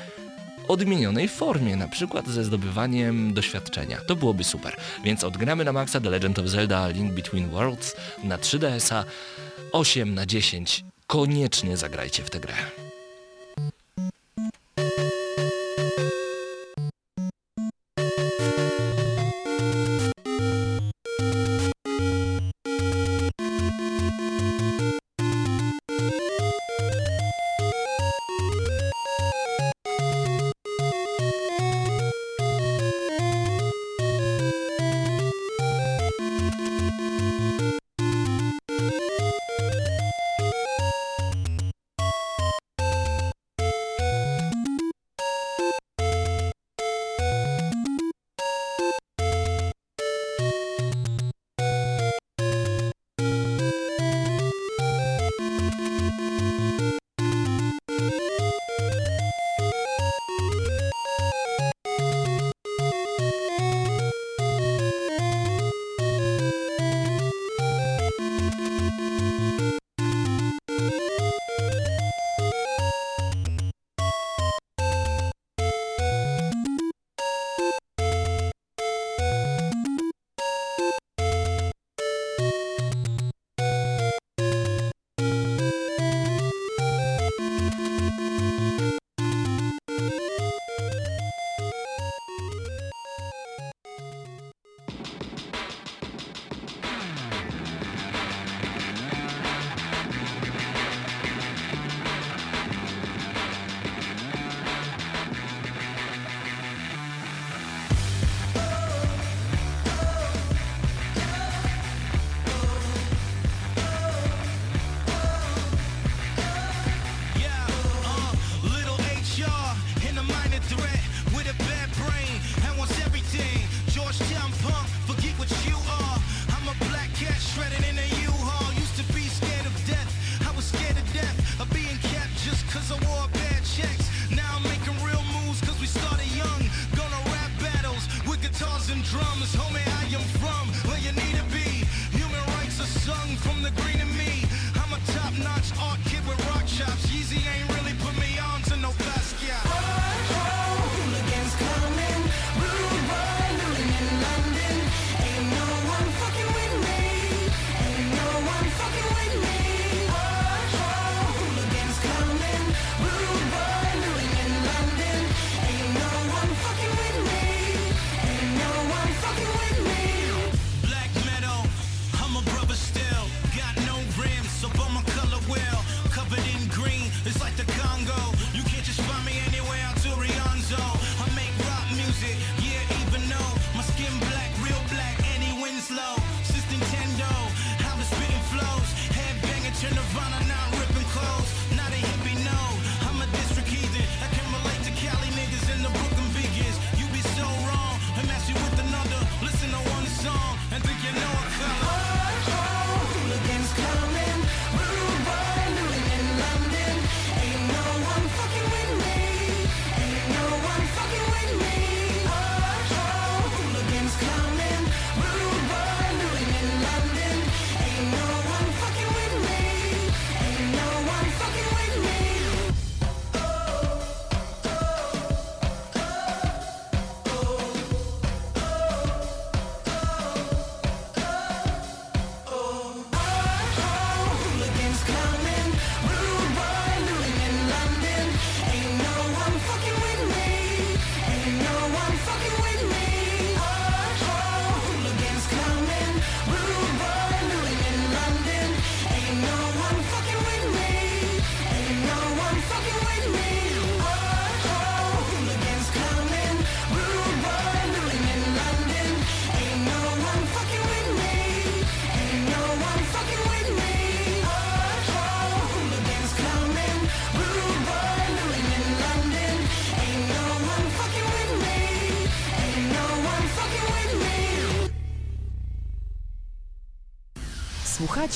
odmienionej formie, na przykład ze zdobywaniem doświadczenia. To byłoby super. Więc odgramy na maksa The Legend of Zelda Link Between Worlds na 3DS-a 8 na 10. Koniecznie zagrajcie w tę grę.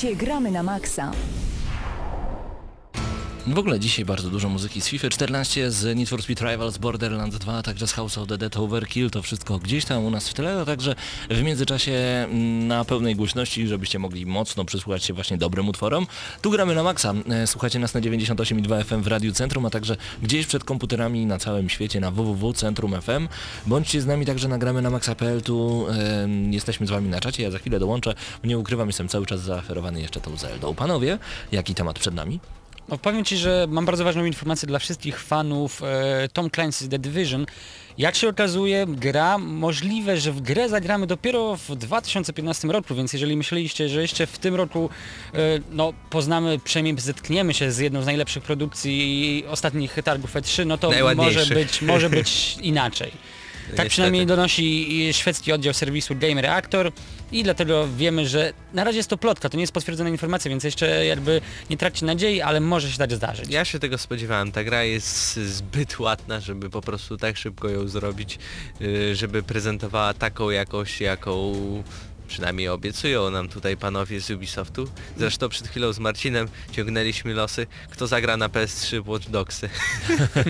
Gramy na Maxa. W ogóle dzisiaj bardzo dużo muzyki z FIFA 14, z Need for Speed Rivals, Borderlands 2, także z House of the Dead Overkill, to wszystko gdzieś tam u nas w tle, a także w międzyczasie mm, na pełnej głośności, żebyście mogli mocno przysłuchać się właśnie dobrym utworom. Tu gramy na maksa, E, słuchacie nas na 98,2 FM w Radiu Centrum, a także gdzieś przed komputerami na całym świecie na www.centrum.fm. Bądźcie z nami także nagramy na maxa.pl, tu e, jesteśmy z wami na czacie, ja za chwilę dołączę, nie ukrywam, jestem cały czas zaaferowany jeszcze tą Zeldą. Panowie, jaki temat przed nami? No, powiem Ci, że mam bardzo ważną informację dla wszystkich fanów e, Tom Clancy's The Division. Jak się okazuje, gra, możliwe, że w grę zagramy dopiero w 2015 roku, więc jeżeli myśleliście, że jeszcze w tym roku e, no, poznamy, przynajmniej zetkniemy się z jedną z najlepszych produkcji ostatnich targów E3, no to może być, może być inaczej. Tak przynajmniej donosi szwedzki oddział serwisu Game Reactor i dlatego wiemy, że na razie jest to plotka, to nie jest potwierdzona informacja, więc jeszcze jakby nie traćcie nadziei, ale może się tak zdarzyć. Ja się tego spodziewałem. Ta gra jest zbyt ładna, żeby po prostu tak szybko ją zrobić, yy, żeby prezentowała taką jakość, jaką przynajmniej obiecują nam tutaj panowie z Ubisoftu. Zresztą przed chwilą z Marcinem ciągnęliśmy losy, kto zagra na PS3 Watch Dogsy.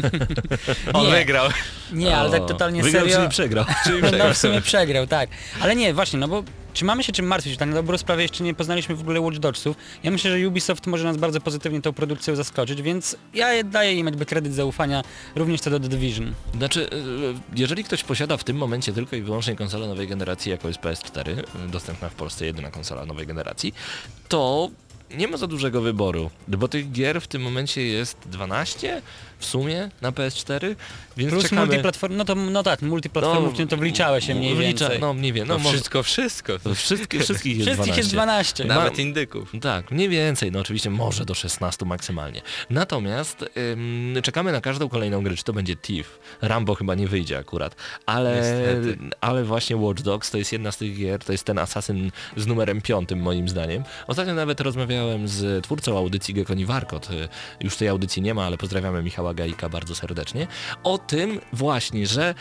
On Nie. wygrał. Nie, ale tak O, totalnie wygrał, serio. czyli przegrał. No w sumie przegrał, tak. Ale nie, właśnie, no bo czy mamy się czym martwić? Na dobrą sprawę jeszcze nie poznaliśmy w ogóle Watch Dogsów. Ja myślę, że Ubisoft może nas bardzo pozytywnie tą produkcją zaskoczyć, więc ja daję im jakby kredyt zaufania również co do The Division. Znaczy, y, jeżeli ktoś posiada w tym momencie tylko i wyłącznie konsolę nowej generacji, jako jest PS4, y, dostępna w Polsce jedyna konsola nowej generacji, to nie ma za dużego wyboru, bo tych gier w tym momencie jest 12 w sumie na PS4, więc Plus czekamy... multiplatform, no to no tak, multiplatformów, no, to wliczałeś się mniej wlicza- więcej. No mniej więcej, No, no, wszystko, wszystko. Wszystkie, wszystkich jest Wszystkich 12. jest 12. Na- Nawet indyków. Tak, mniej więcej, no oczywiście może do 16 maksymalnie. Natomiast ym, czekamy na każdą kolejną grę, czy to będzie Thief. Rambo chyba nie wyjdzie akurat, ale, Niestety. ale właśnie Watch Dogs to jest jedna z tych gier, to jest ten asasyn z numerem piątym moim zdaniem. Ostatnio nawet rozmawiałem z twórcą audycji Gekoni Warkot, y, już tej audycji nie ma, ale pozdrawiamy Michała Gajka bardzo serdecznie, o tym właśnie, że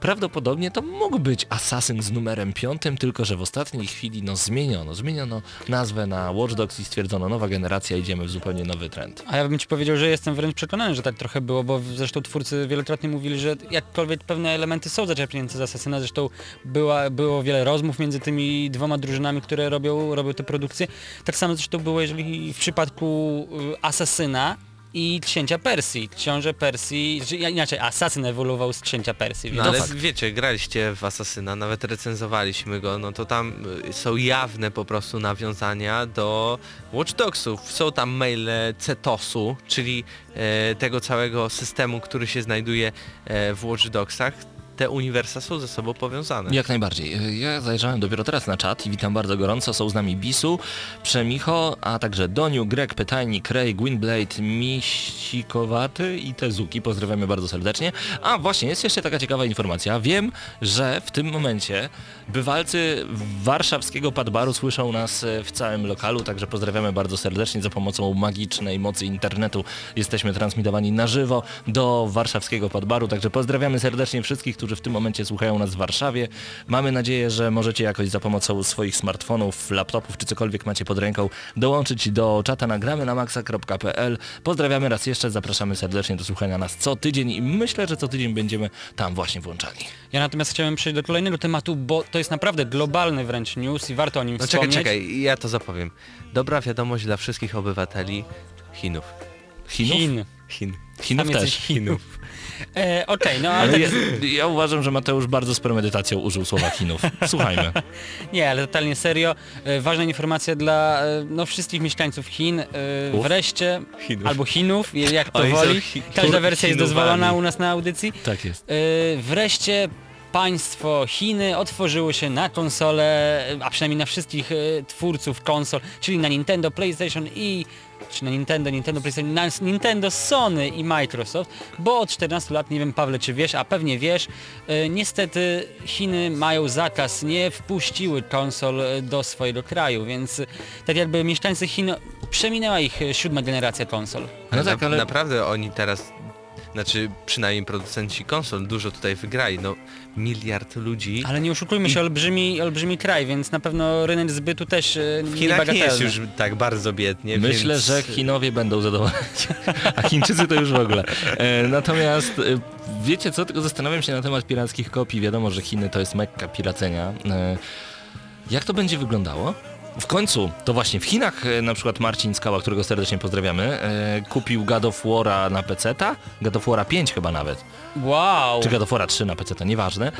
Prawdopodobnie to mógł być Assassin z numerem piątym, tylko że w ostatniej chwili no zmieniono, zmieniono nazwę na Watch Dogs i stwierdzono nowa generacja, idziemy w zupełnie nowy trend. A ja bym ci powiedział, że jestem wręcz przekonany, że tak trochę było, bo zresztą twórcy wielokrotnie mówili, że jakkolwiek pewne elementy są zaczerpnięte z Asasyna, zresztą była, było wiele rozmów między tymi dwoma drużynami, które robią, robią te produkcje. Tak samo zresztą było, jeżeli w przypadku y, Asasyna i księcia Persji. Książę Persji, inaczej, Asasyn ewoluował z księcia Persji. No ale wiecie, graliście w Asasyna, nawet recenzowaliśmy go, no to tam y, są jawne po prostu nawiązania do Watch Dogsów. Są tam maile CETOS-u, czyli e, tego całego systemu, który się znajduje e, w Watch Dogsach. Te uniwersa są ze sobą powiązane. Jak najbardziej. Ja zajrzałem dopiero teraz na czat i witam bardzo gorąco. Są z nami Bisu, Przemicho, a także Doniu, Greg, Pytajnik, Ray, Gwynblade, Misikowaty i Tezuki. Pozdrawiamy bardzo serdecznie. A właśnie, jest jeszcze taka ciekawa informacja. Wiem, że w tym momencie bywalcy warszawskiego Padbaru słyszą nas e, w całym lokalu, także pozdrawiamy bardzo serdecznie. Za pomocą magicznej mocy internetu jesteśmy transmitowani na żywo do warszawskiego Padbaru, także pozdrawiamy serdecznie wszystkich, którzy w tym momencie słuchają nas w Warszawie. Mamy nadzieję, że możecie jakoś za pomocą swoich smartfonów, laptopów czy cokolwiek macie pod ręką dołączyć do czata nagramy na maxa.pl. Pozdrawiamy raz jeszcze, zapraszamy serdecznie do słuchania nas co tydzień i myślę, że co tydzień będziemy tam właśnie włączani. Ja natomiast chciałem przejść do kolejnego tematu, bo to jest naprawdę globalny wręcz news i warto o nim No czekaj, wspomnieć. czekaj, ja to zapowiem. Dobra wiadomość dla wszystkich obywateli Chinów. Chinów? Chin. Chin. Chinów Tam też. Chinów. E, Okej, no ale Ale tak, ja, ja uważam, że Mateusz bardzo z premedytacją użył słowa Chinów. Słuchajmy. nie, ale totalnie serio. E, ważna informacja dla e, no, wszystkich mieszkańców Chin. E, wreszcie, Chinów. albo Chinów, jak to Oni woli. Każda wersja jest dozwolona u nas na audycji. Tak jest. E, wreszcie państwo Chiny otworzyło się na konsole, a przynajmniej na wszystkich e, twórców konsol, czyli na Nintendo, PlayStation i czy na Nintendo, Nintendo, PlayStation, na Nintendo, Sony i Microsoft, bo od 14 lat, nie wiem Pawle czy wiesz, a pewnie wiesz, e, niestety Chiny mają zakaz, nie wpuściły konsol e, do swojego kraju, więc tak jakby mieszkańcy Chin, przeminęła ich siódma generacja konsol. No tak, Na- ale Naprawdę oni teraz znaczy przynajmniej producenci konsol dużo tutaj wygrali, no miliard ludzi. Ale nie oszukujmy się, olbrzymi, olbrzymi kraj, więc na pewno rynek zbytu też e, W Chinach nie jest już tak bardzo biednie, Myślę, więc... że Chinowie będą zadowoleni, a Chińczycy to już w ogóle. E, natomiast e, wiecie co, tylko zastanawiam się na temat pirackich kopii. Wiadomo, że Chiny to jest mekka piracenia. Jak to będzie wyglądało? W końcu, to właśnie w Chinach e, na przykład Marcin Skała, którego serdecznie pozdrawiamy, e, kupił God of War'a na PC-ta, God of War'a 5 chyba nawet, Wow! czy God of War'a 3 na PC-ta, nieważne.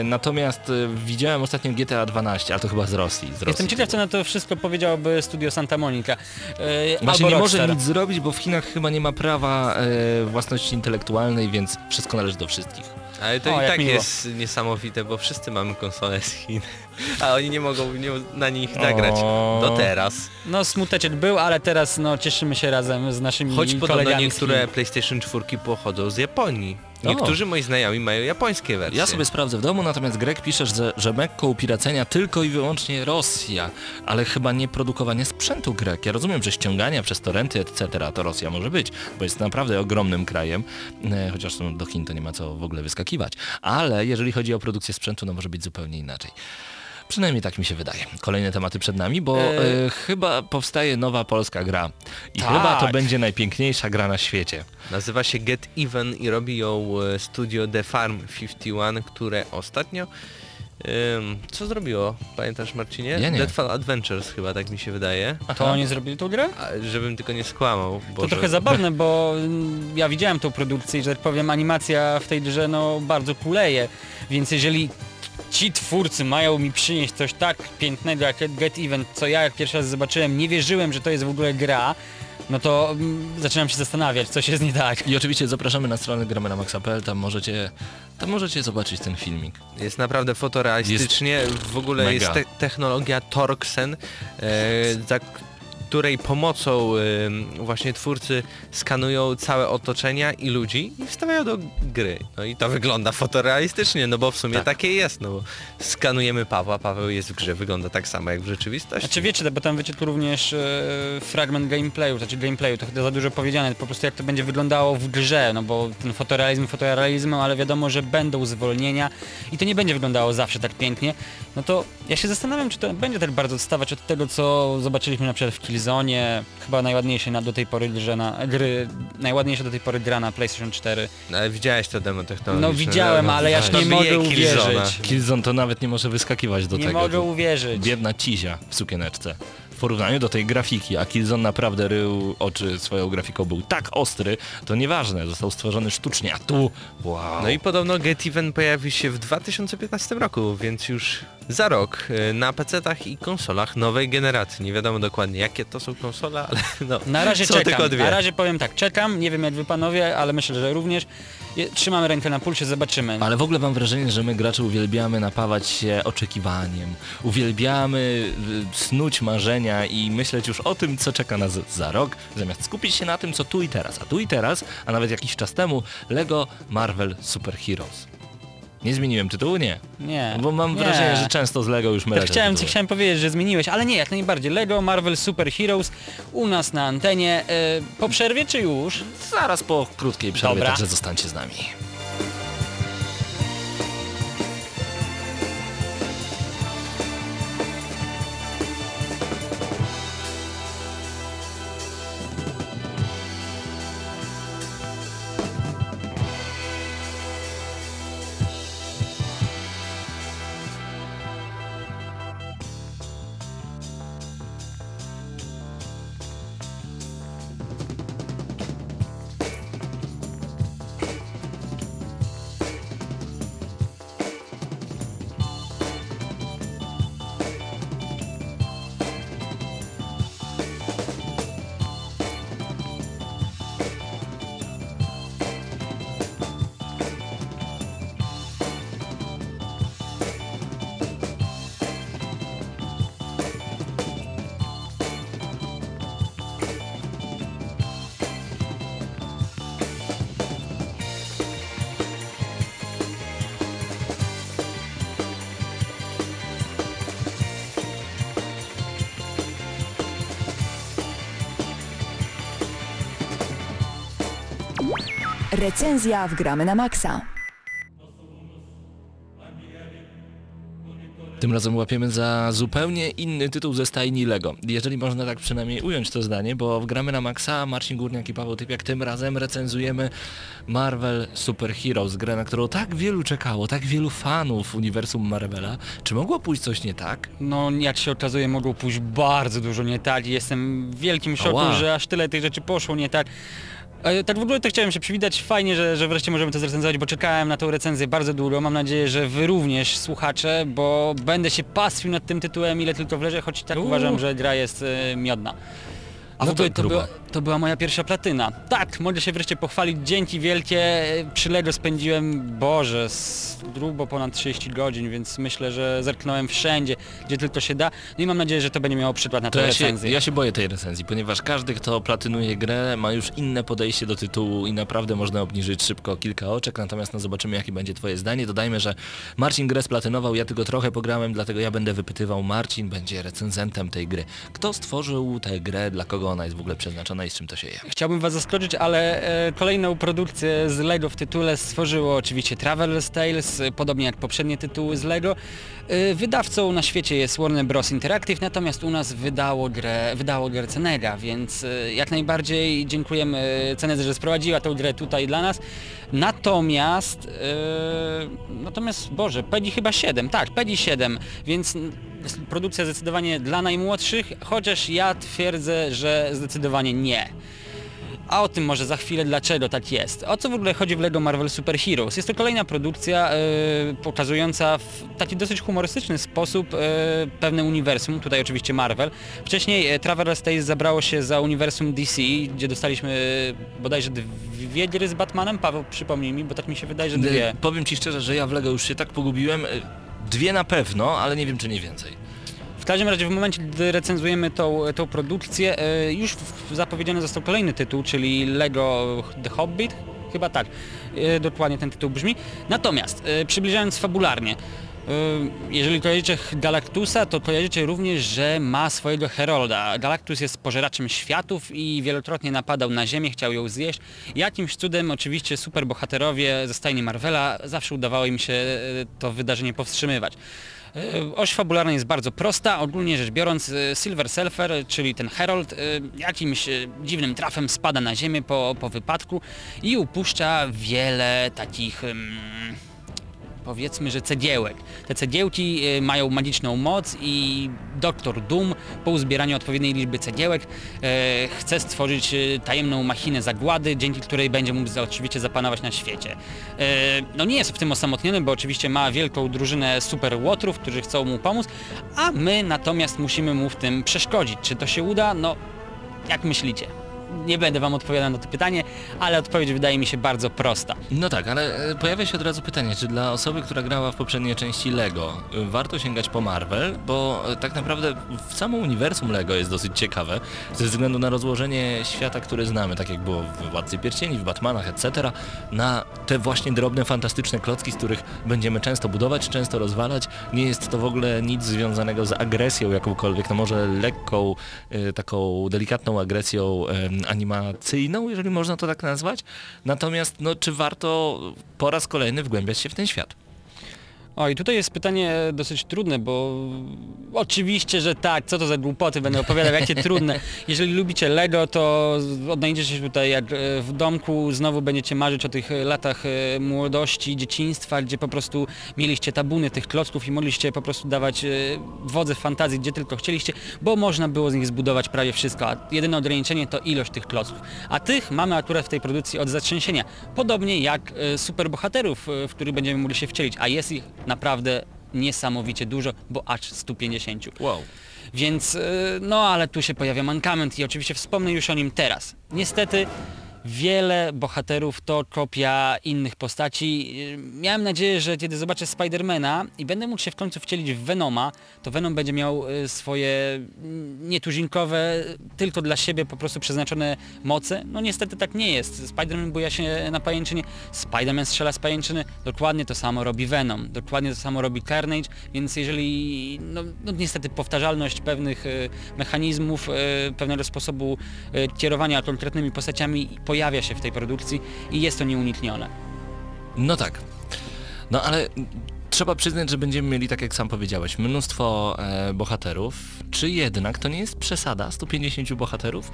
E, natomiast e, widziałem ostatnio GTA 12, ale to chyba z Rosji. Z Rosji. Jestem ciekaw, co na to wszystko powiedziałoby studio Santa Monica. E, Właśnie albo nie może Rockstar. nic zrobić, bo w Chinach chyba nie ma prawa e, własności intelektualnej, więc wszystko należy do wszystkich. Ale to O, i tak miło. jest niesamowite, bo wszyscy mamy konsole z Chin, a oni nie mogą nie, na nich nagrać. Do teraz. No smuteczek był, ale teraz no cieszymy się razem z naszymi Choć podobno kolegami z niektóre Chin. PlayStation 4 pochodzą z Japonii. O. Niektórzy moi znajomi mają japońskie wersje. Ja sobie sprawdzę w domu, natomiast Greg pisze, że, że Mekką piracenia tylko i wyłącznie Rosja, ale chyba nie produkowanie sprzętu Greg. Ja rozumiem, że ściągania przez torenty, etc. to Rosja może być, bo jest naprawdę ogromnym krajem, e, chociaż no, do Chin to nie ma co w ogóle wyskakiwać. Ale jeżeli chodzi o produkcję sprzętu, no może być zupełnie inaczej. Przynajmniej tak mi się wydaje. Kolejne tematy przed nami, bo E. e, chyba powstaje nowa polska gra. I Tak. chyba to będzie najpiękniejsza gra na świecie. Nazywa się Get Even i robi ją e, studio The Farm 51, które ostatnio... co zrobiło? Pamiętasz Marcinie? Ja nie. Deadfall Adventures chyba, tak mi się wydaje. To oni zrobili tą grę? A, żebym tylko nie skłamał. To Boże. trochę zabawne, bo ja widziałem tą produkcję i że tak powiem animacja w tej grze no bardzo kuleje, więc jeżeli ci twórcy mają mi przynieść coś tak pięknego jak Get Even, co ja jak pierwszy raz zobaczyłem, nie wierzyłem, że to jest w ogóle gra, no to mm, zaczynam się zastanawiać, coś jest nie tak. I oczywiście zapraszamy na stronę gramy.maxa.pl, tam możecie, tam możecie zobaczyć ten filmik. Jest naprawdę fotorealistycznie, w ogóle mega. jest te technologia Torxen, e, za której pomocą właśnie twórcy skanują całe otoczenia i ludzi i wstawiają do gry. No i to wygląda fotorealistycznie, no bo w sumie Tak. takie jest, no bo skanujemy Pawła, Paweł jest w grze, wygląda tak samo jak w rzeczywistości. Znaczy wiecie, bo tam wyciekł również e, fragment gameplayu, znaczy gameplayu, to chyba za dużo powiedziane, po prostu jak to będzie wyglądało w grze, no bo ten fotorealizm fotorealizmem, ale wiadomo, że będą zwolnienia i to nie będzie wyglądało zawsze tak pięknie, no to ja się zastanawiam, czy to będzie tak bardzo odstawać od tego, co zobaczyliśmy na przykład w Killzone, chyba najładniejszej na, do tej pory grze na, gry, najładniejsza do tej pory gra na PlayStation 4. No, ale widziałeś to demo technologiczne. No widziałem, ale ja to nie mogę uwierzyć. Killzone to nawet nie może wyskakiwać do Nie tego. mogę To uwierzyć. Biedna cizia w sukieneczce. W porównaniu do tej grafiki, a Killzone naprawdę rył oczy swoją grafiką, był tak ostry, to nieważne, został stworzony sztucznie, a tu, wow. No i podobno Get Even pojawi się w 2015 roku, więc już za rok e, na PC-tach i konsolach nowej generacji. Nie wiadomo dokładnie jakie to są konsole, ale no, Na razie są czekam, tylko dwie. na razie powiem tak, czekam, nie wiem jak wy panowie, ale myślę, że również. Je- Trzymam rękę na pulsie, zobaczymy. Ale w ogóle mam wrażenie, że my gracze uwielbiamy napawać się oczekiwaniem. Uwielbiamy y, snuć marzenia i myśleć już o tym, co czeka nas za rok, zamiast skupić się na tym, co tu i teraz. A tu i teraz, a nawet jakiś czas temu, Lego Marvel Super Heroes. Nie zmieniłem tytułu? Nie. Nie. Bo mam nie. wrażenie, że często z Lego już mylę Tak chciałem, tytuły. chciałem powiedzieć, że zmieniłeś, ale nie, jak najbardziej. Lego, Marvel, Super Heroes u nas na antenie. E, po przerwie czy już? Zaraz po krótkiej przerwie, Dobra. także zostańcie z nami. Recenzja w Gramy na Maxa. Tym razem łapiemy za zupełnie inny tytuł ze stajni Lego. Jeżeli można tak przynajmniej ująć to zdanie, bo w gramy na Maxa, Marcin Górniak i Paweł Typiak tym razem recenzujemy Marvel Super Heroes, grę, na którą tak wielu czekało, tak wielu fanów uniwersum Marvela. Czy mogło pójść coś nie tak? No jak się okazuje mogło pójść bardzo dużo nie tak i jestem w wielkim szoku, Ała. że aż tyle tych rzeczy poszło nie tak. Tak w ogóle to chciałem się przywitać, fajnie, że, że wreszcie możemy to zrecenzować, bo czekałem na tą recenzję bardzo długo, mam nadzieję, że wy również słuchacze, bo będę się pastwił nad tym tytułem ile tylko wleże, choć tak Uuu. uważam, że gra jest e, miodna. A No ogóle to to, grubo. była, to była moja pierwsza platyna. Tak, mogę się wreszcie pochwalić, dzięki wielkie, przy Lego spędziłem, Boże, s- grubo ponad 30 godzin, więc myślę, że zerknąłem wszędzie, gdzie tylko się da. No i mam nadzieję, że to będzie miało przykład na To tę ja się, recenzję. ja się boję tej recenzji, ponieważ każdy, kto platynuje grę, ma już inne podejście do tytułu i naprawdę można obniżyć szybko kilka oczek, natomiast no zobaczymy, jakie będzie twoje zdanie. Dodajmy, że Marcin grę splatynował, ja tylko trochę pograłem, dlatego ja będę wypytywał. Marcin będzie recenzentem tej gry. Kto stworzył tę grę, dla kogo ona jest w ogóle przeznaczona i z czym to się je? Chciałbym was zaskoczyć, ale e, kolejną produkcję z LEGO w tytule stworzyło oczywiście Traveler's Tales, e, podobnie jak poprzednie tytuły z LEGO. E, wydawcą na świecie jest Warner Bros. Interactive, natomiast u nas wydało grę, wydało grę Cenega, więc e, jak najbardziej dziękujemy Cenedze, że sprowadziła tą grę tutaj dla nas. Natomiast, e, natomiast, Boże, PEGI chyba 7, tak, PEGI 7, więc produkcja zdecydowanie dla najmłodszych, chociaż ja twierdzę, że zdecydowanie nie. A o tym może za chwilę dlaczego tak jest. O co w ogóle chodzi w LEGO Marvel Super Heroes? Jest to kolejna produkcja e, pokazująca w taki dosyć humorystyczny sposób e, pewne uniwersum, tutaj oczywiście Marvel. Wcześniej e, Traveler's Tales zabrało się za uniwersum DC, gdzie dostaliśmy e, bodajże dwie gry z Batmanem. Paweł, przypomnij mi, bo tak mi się wydaje, że dwie. Powiem ci szczerze, że ja w Lego już się tak pogubiłem. Dwie na pewno, ale nie wiem, czy nie więcej. W każdym razie w momencie, gdy recenzujemy tą, tą produkcję, e, już zapowiedziany został kolejny tytuł, czyli Lego The Hobbit, chyba tak, e, dokładnie ten tytuł brzmi. Natomiast, e, przybliżając fabularnie, jeżeli kojarzycie Galactusa, to kojarzycie również, że ma swojego Herolda. Galactus jest pożeraczem światów i wielokrotnie napadał na Ziemię, chciał ją zjeść. Jakimś cudem oczywiście superbohaterowie ze stajni Marvela zawsze udawało im się e, to wydarzenie powstrzymywać. Oś fabularna jest bardzo prosta, ogólnie rzecz biorąc e, Silver Surfer, czyli ten Herald, e, jakimś dziwnym trafem spada na ziemię po, po wypadku i upuszcza wiele takich... powiedzmy, że cegiełek. Te cegiełki e, mają magiczną moc i doktor Doom po uzbieraniu odpowiedniej liczby cegiełek e, chce stworzyć e, tajemną machinę zagłady, dzięki której będzie mógł oczywiście zapanować na świecie. No nie jest w tym osamotniony, bo oczywiście ma wielką drużynę super łotrów, którzy chcą mu pomóc, a my natomiast musimy mu w tym przeszkodzić. Czy to się uda? No, jak myślicie? Nie będę wam odpowiadał na to pytanie, ale odpowiedź wydaje mi się bardzo prosta. No tak, ale e, pojawia się od razu pytanie, czy dla osoby, która grała w poprzedniej części Lego, e, warto sięgać po Marvel, bo e, tak naprawdę w samo uniwersum Lego jest dosyć ciekawe, ze względu na rozłożenie świata, który znamy, tak jak było w Władcy Pierścieni, w Batmanach, etc., na te właśnie drobne, fantastyczne klocki, z których będziemy często budować, często rozwalać. Nie jest to w ogóle nic związanego z agresją jakąkolwiek, no może lekką, taką delikatną agresją animacyjną, jeżeli można to tak nazwać. Natomiast, no, czy warto po raz kolejny wgłębiać się w ten świat? O i tutaj jest pytanie dosyć trudne, bo oczywiście, że tak, co to za głupoty, będę opowiadał, jakie trudne. Jeżeli lubicie Lego, to odnajdziecie się tutaj jak e, w domku, znowu będziecie marzyć o tych e, latach e, młodości, dzieciństwa, gdzie po prostu mieliście tabuny tych klocków i mogliście po prostu dawać wodze fantazji, gdzie tylko chcieliście, bo można było z nich zbudować prawie wszystko, a jedyne ograniczenie to ilość tych klocków. A tych mamy akurat w tej produkcji od zatrzęsienia. Podobnie jak superbohaterów, w których będziemy mogli się wcielić, a jest ich naprawdę niesamowicie dużo, bo aż 150. Wow. Więc y, no ale tu się pojawia mankament i oczywiście wspomnę już o nim teraz. Niestety wiele bohaterów to kopia innych postaci. Miałem nadzieję, że kiedy zobaczę Spidermana i będę mógł się w końcu wcielić w Venoma, to Venom będzie miał y, swoje mm, nietuzinkowe, tylko dla siebie po prostu przeznaczone moce. No niestety tak nie jest. Spiderman buja się na pajęczynie, Spiderman strzela z pajęczyny, dokładnie to samo robi Venom, dokładnie to samo robi Carnage, więc jeżeli, no, no niestety powtarzalność pewnych y, mechanizmów, y, pewnego sposobu kierowania konkretnymi postaciami pojawia się w tej produkcji i jest to nieuniknione. No tak. No ale trzeba przyznać, że będziemy mieli, tak jak sam powiedziałeś, mnóstwo e, bohaterów. Czy jednak to nie jest przesada 150 bohaterów?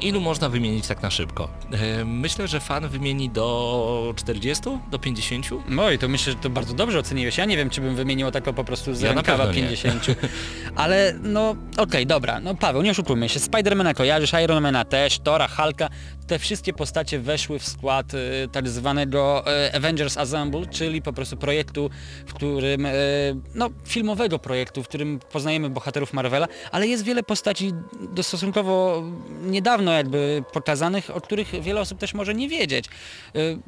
Ilu można wymienić tak na szybko? E, myślę, że fan wymieni do 40, do 50. No i to myślę, że to bardzo dobrze oceniłeś. Ja nie wiem, czy bym wymienił tak po prostu z Ja rękawa pewno nie. 50. Ale no okej, dobra. No Paweł, nie oszukujmy się. Spidermana kojarzysz, Ironmana też, Tora, Hulka. Te wszystkie postacie weszły w skład y, tak zwanego y, Avengers Assemble, czyli po prostu projektu, w którym, y, no filmowego projektu, w którym poznajemy bohaterów Marvela, ale jest wiele postaci stosunkowo niedawno jakby pokazanych, o których wiele osób też może nie wiedzieć.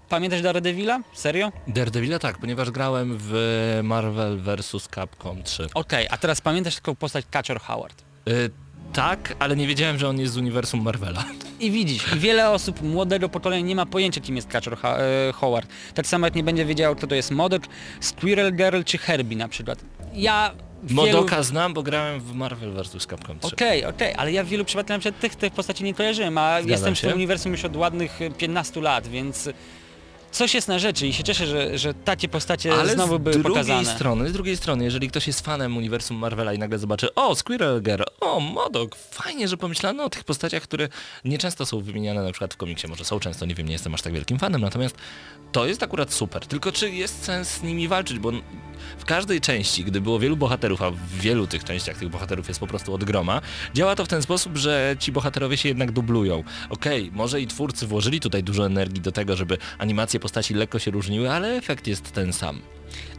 Pamiętasz Daredevila? Serio? Daredevila tak, ponieważ grałem w Marvel vs. Capcom 3. Okej, a teraz pamiętasz tylko postać Catcher Howard. Tak, ale nie wiedziałem, że on jest z uniwersum Marvela. I widzisz, i wiele osób młodego pokolenia nie ma pojęcia kim jest Catcher ha- e, Howard. Tak samo jak nie będzie wiedział kto to jest Modok, Squirrel Girl czy Herbie na przykład. Ja w wielu... Modoka znam, bo grałem w Marvel vs. Capcom 3. Okej, okej, ale ja w wielu przypadkach na przykład tych, tych postaci nie kojarzyłem, a jestem w się. tym uniwersum już od ładnych e, 15 lat, więc coś jest na rzeczy i się cieszę, że, że takie postacie Ale znowu były drugiej pokazane. strony, z drugiej strony, jeżeli ktoś jest fanem uniwersum Marvela i nagle zobaczy, o, Squirrel Girl, o, Modok, fajnie, że pomyślano o tych postaciach, które nieczęsto są wymieniane na przykład w komiksie, może są często, nie wiem, nie jestem aż tak wielkim fanem, natomiast to jest akurat super, tylko czy jest sens z nimi walczyć, bo w każdej części, gdy było wielu bohaterów, a w wielu tych częściach tych bohaterów jest po prostu od groma, działa to w ten sposób, że ci bohaterowie się jednak dublują. Okej, może i twórcy włożyli tutaj dużo energii do tego, żeby animacje postaci lekko się różniły, ale efekt jest ten sam.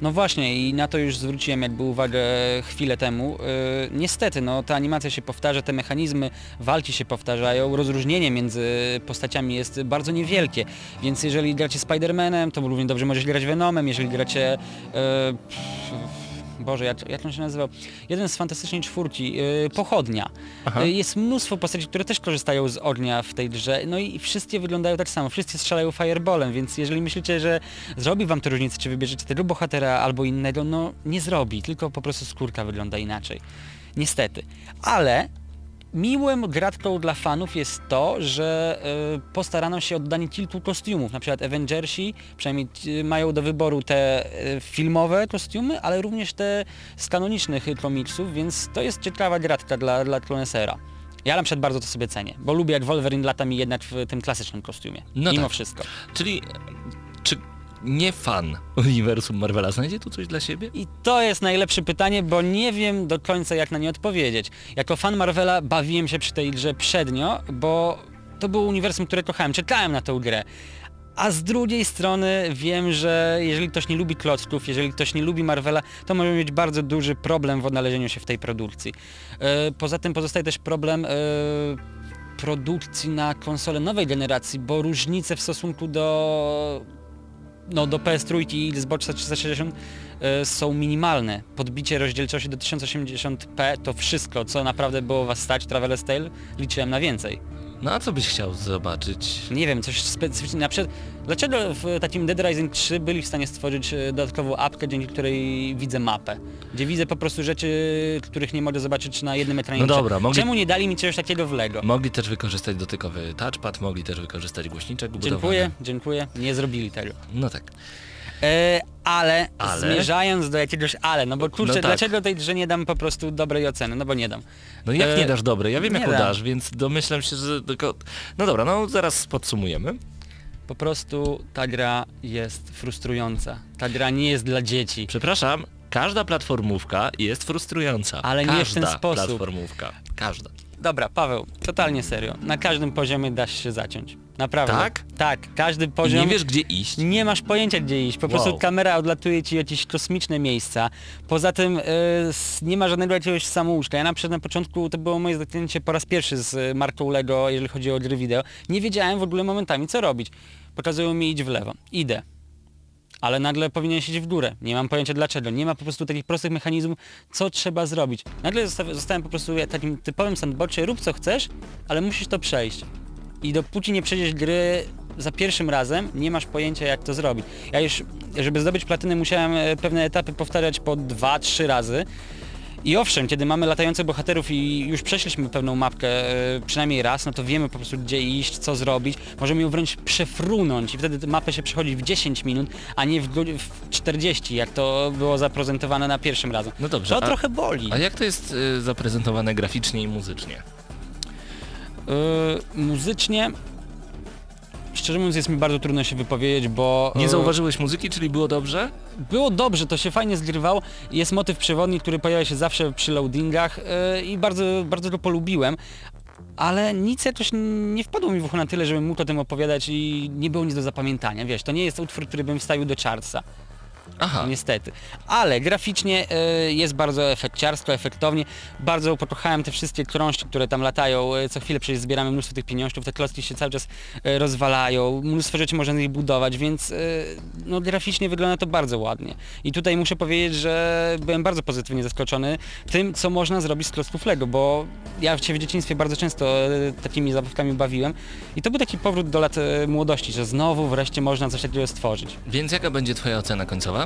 No właśnie i na to już zwróciłem jakby uwagę chwilę temu. Yy, niestety, no ta animacja się powtarza, te mechanizmy walki się powtarzają, rozróżnienie między postaciami jest bardzo niewielkie, więc jeżeli gracie Spider-Manem, to równie dobrze możecie grać Venomem, jeżeli gracie... Yy, Boże, jak, jak on się nazywał? Jeden z fantastycznej czwórki, yy, Pochodnia. Yy, jest mnóstwo postaci, które też korzystają z ognia w tej grze, no i wszystkie wyglądają tak samo, wszyscy strzelają fireballem, więc jeżeli myślicie, że zrobi wam to różnicę, czy wybierzecie tego bohatera albo innego, no nie zrobi, tylko po prostu skórka wygląda inaczej. Niestety. Ale miłym gratką dla fanów jest to, że y, postarano się o oddanie kilku kostiumów. Na przykład Avengersi przynajmniej y, mają do wyboru te y, filmowe kostiumy, ale również te z kanonicznych komiksów, więc to jest ciekawa gratka dla, dla konesera. Ja na przykład bardzo to sobie cenię, bo lubię jak Wolverine lata mi jednak w tym klasycznym kostiumie. No mimo tak. wszystko. Czyli czy nie fan uniwersum Marvela znajdzie tu coś dla siebie? I to jest najlepsze pytanie, bo nie wiem do końca jak na nie odpowiedzieć. Jako fan Marvela bawiłem się przy tej grze przednio, bo to było uniwersum, które kochałem, czekałem na tę grę. A z drugiej strony wiem, że jeżeli ktoś nie lubi klocków, jeżeli ktoś nie lubi Marvela, to może mieć bardzo duży problem w odnalezieniu się w tej produkcji. E, Poza tym pozostaje też problem e, produkcji na konsole nowej generacji, bo różnice w stosunku do no, do PS3 i Xboxa 360 e, są minimalne. Podbicie rozdzielczości do 1080p to wszystko, co naprawdę było was stać, Traveler's Tale, liczyłem na więcej. No a co byś chciał zobaczyć? Nie wiem, coś specyficznie, na przykład, dlaczego w takim Dead Rising 3 byli w stanie stworzyć e, dodatkową apkę, dzięki której widzę mapę, gdzie widzę po prostu rzeczy, których nie mogę zobaczyć na jednym ekranie. No dobra, mogli- Czemu nie dali mi czegoś takiego w Lego? Mogli też wykorzystać dotykowy touchpad, mogli też wykorzystać głośniczek. Dziękuję, dziękuję, nie zrobili tego. No tak. E, ale, Ale? zmierzając do jakiegoś ale, no bo kurczę, No tak. dlaczego tej grze nie dam po prostu dobrej oceny? No bo nie dam. No jak E, nie dasz dobrej? Ja wiem nie jaką dam. dasz, więc domyślam się, że tylko... No dobra, no zaraz podsumujemy. Po prostu ta gra jest frustrująca. Ta gra nie jest dla dzieci. Przepraszam, każda platformówka jest frustrująca. Ale nie w każda ten sposób. platformówka. Każda. Dobra, Paweł, totalnie serio. Na każdym poziomie da się zaciąć. Naprawdę. Tak? Tak, każdy I poziom... nie wiesz gdzie iść. Nie masz pojęcia gdzie iść, po Wow. prostu kamera odlatuje ci jakieś kosmiczne miejsca. Poza tym y, s- nie ma żadnego jakiegoś samouczka. Ja na przykład na początku to było moje zetknięcie po raz pierwszy z marką Lego, jeżeli chodzi o gry wideo. Nie wiedziałem w ogóle momentami co robić. Pokazują mi idź w lewo. Idę. Ale nagle powinien iść w górę. Nie mam pojęcia dlaczego. Nie ma po prostu takich prostych mechanizmów, co trzeba zrobić. Nagle zosta- zostałem po prostu takim typowym sandboxie, rób co chcesz, ale musisz to przejść. I dopóki nie przejdziesz gry za pierwszym razem, nie masz pojęcia jak to zrobić. Ja już, żeby zdobyć platynę musiałem e, pewne etapy powtarzać po dwa, trzy razy I owszem, kiedy mamy latających bohaterów i już przeszliśmy pewną mapkę e, przynajmniej raz, no to wiemy po prostu gdzie iść, co zrobić. Możemy ją wręcz przefrunąć i wtedy mapę się przechodzi w 10 minut, a nie w, go- w 40, jak to było zaprezentowane na pierwszym razem. No dobrze, To a- trochę boli. A jak to jest y, zaprezentowane graficznie i muzycznie? E, muzycznie szczerze mówiąc jest mi bardzo trudno się wypowiedzieć, bo... Nie e, zauważyłeś muzyki, czyli było dobrze? Było dobrze, to się fajnie zgrywało. Jest motyw przewodni, który pojawia się zawsze przy loadingach yy, i bardzo, bardzo to polubiłem. Ale nic jakoś nie wpadło mi w ucho na tyle, żebym mógł o tym opowiadać i nie było nic do zapamiętania. Wiesz, to nie jest utwór, który bym wstawił do chartsa. Aha, Niestety. Ale graficznie y, jest bardzo efekciarsko, efektownie. Bardzo pokochałem te wszystkie krążki, które tam latają. Y, Co chwilę przecież zbieramy mnóstwo tych pieniążków, te klocki się cały czas y, rozwalają. Mnóstwo rzeczy można z nich budować, więc y, no, graficznie wygląda to bardzo ładnie. I tutaj muszę powiedzieć, że byłem bardzo pozytywnie zaskoczony tym, co można zrobić z klocków Lego, bo ja się w dzieciństwie bardzo często y, takimi zabawkami bawiłem i to był taki powrót do lat y, młodości, że znowu wreszcie można coś takiego stworzyć. więc jaka będzie twoja ocena końcowa?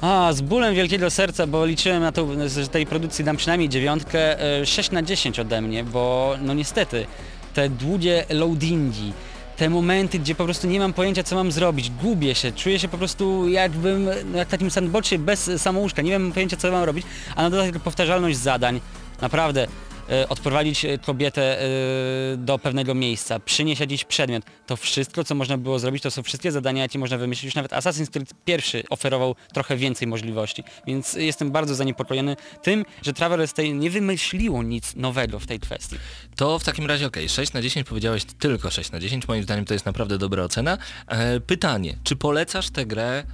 A, z bólem wielkiego serca, bo liczyłem na to, że tej produkcji dam przynajmniej dziewiątkę, e, 6 na 10 ode mnie, bo no niestety te długie loadingi, te momenty, gdzie po prostu nie mam pojęcia co mam zrobić, gubię się, czuję się po prostu jakbym, no jak w takim sandboxie bez samouczka, nie mam pojęcia co mam robić, a na dodatek powtarzalność zadań, naprawdę e, odprowadzić e, kobietę e, do pewnego miejsca, przynieść jakiś przedmiot. To wszystko, co można było zrobić, to są wszystkie zadania, jakie można wymyślić. Już nawet Assassin's Creed pierwszy oferował trochę więcej możliwości. Więc jestem bardzo zaniepokojony tym, że Travelers Tale nie wymyśliło nic nowego w tej kwestii. To w takim razie okej, 6 na 10 powiedziałeś tylko 6 na 10, moim zdaniem to jest naprawdę dobra ocena. E, pytanie, czy polecasz tę grę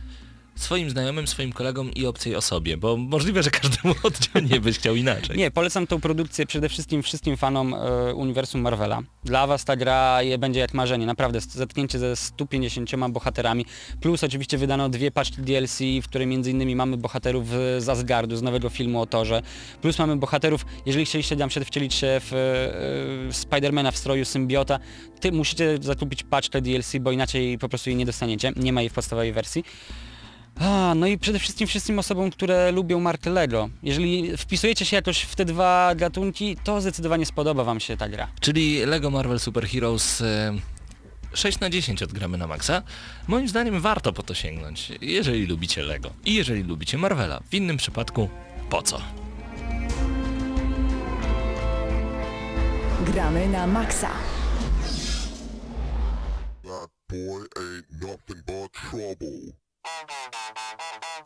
swoim znajomym, swoim kolegom i obcej osobie? Bo możliwe, że każdemu oddzielnie byś chciał inaczej. Nie, polecam tą produkcję przede wszystkim wszystkim fanom e, uniwersum Marvela. Dla was ta gra będzie jak marzenie, naprawdę zetknięcie ze 150 bohaterami, plus oczywiście wydano dwie paczki DLC, w której między innymi mamy bohaterów z Asgardu, z nowego filmu o Torze, plus mamy bohaterów, jeżeli chcieliście na przykład wcielić się w e, e, Spidermana w stroju symbiota, ty musicie zakupić paczkę DLC, bo inaczej po prostu jej nie dostaniecie, nie ma jej w podstawowej wersji. A, no i przede wszystkim wszystkim osobom, które lubią markę Lego. Jeżeli wpisujecie się jakoś w te dwa gatunki, to zdecydowanie spodoba wam się ta gra. Czyli Lego Marvel Super Heroes e, 6 na 10 odgramy na maksa. Moim zdaniem warto po to sięgnąć, jeżeli lubicie Lego i jeżeli lubicie Marvela. W innym przypadku po co? Gramy na maksa. That boy ain't nothing but trouble. Thank you.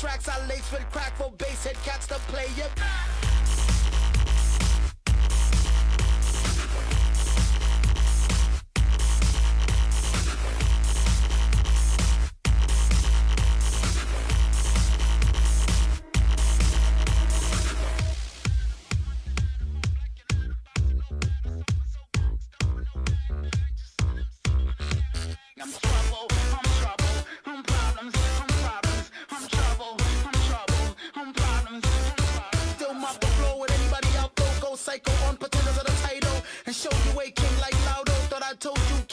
Tracks, I lace with crack for bass head cats to play it. psycho on potatoes of the title and show you a king like Laudo. Thought I told you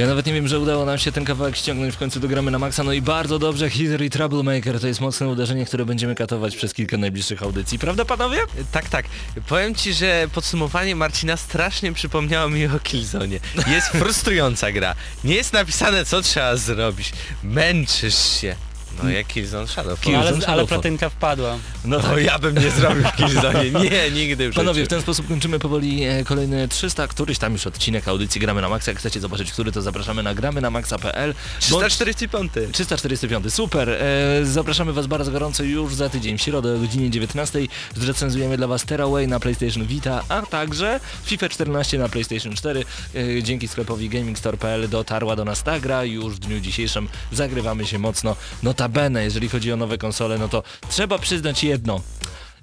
Ja nawet nie wiem, że udało nam się ten kawałek ściągnąć w końcu do gramy na maksa, no i bardzo dobrze, Hither i Troublemaker to jest mocne uderzenie, które będziemy katować przez kilka najbliższych audycji, prawda panowie? Tak, tak. Powiem ci, że podsumowanie Marcina strasznie przypomniało mi o Killzone. Jest frustrująca gra. Nie jest napisane co trzeba zrobić. Męczysz się. No jak Killzone Shadowfall. No, ale, ale platynka wpadła. No No ja bym nie zrobił w Killzone. Nie, nigdy w Panowie, w ten sposób kończymy powoli e, kolejny 300, któryś tam już odcinek audycji Gramy na Maxa. Jak chcecie zobaczyć, który to zapraszamy na gramy na maxa.pl. 345. 345, super. E, zapraszamy Was bardzo gorąco już za tydzień, w środę o godzinie 19. Zrecenzujemy dla Was Tearaway na PlayStation Vita, a także FIFA 14 na PlayStation 4. E, dzięki sklepowi GamingStore.pl dotarła do nas ta gra. Już w dniu dzisiejszym zagrywamy się mocno. Notabene, jeżeli chodzi o nowe konsole, no to trzeba przyznać jedno.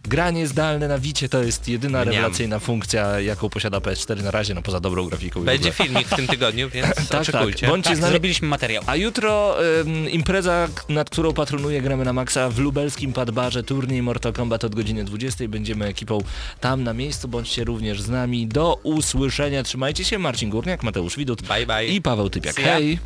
Granie zdalne na Vicie to jest jedyna rewelacyjna funkcja, jaką posiada PS4 na razie, no poza dobrą grafiką. Będzie filmik w tym tygodniu, więc tak, oczekujcie. bądźcie Tak, z nami. zrobiliśmy materiał. A jutro ym, impreza, nad którą patronuję Gramy na Maxa w lubelskim Padbarze, turniej Mortal Kombat od godziny 20. Będziemy ekipą tam na miejscu, bądźcie również z nami. Do usłyszenia, trzymajcie się, Marcin Górniak, Mateusz Widut Bye, bye. i Paweł Typiak. Hej!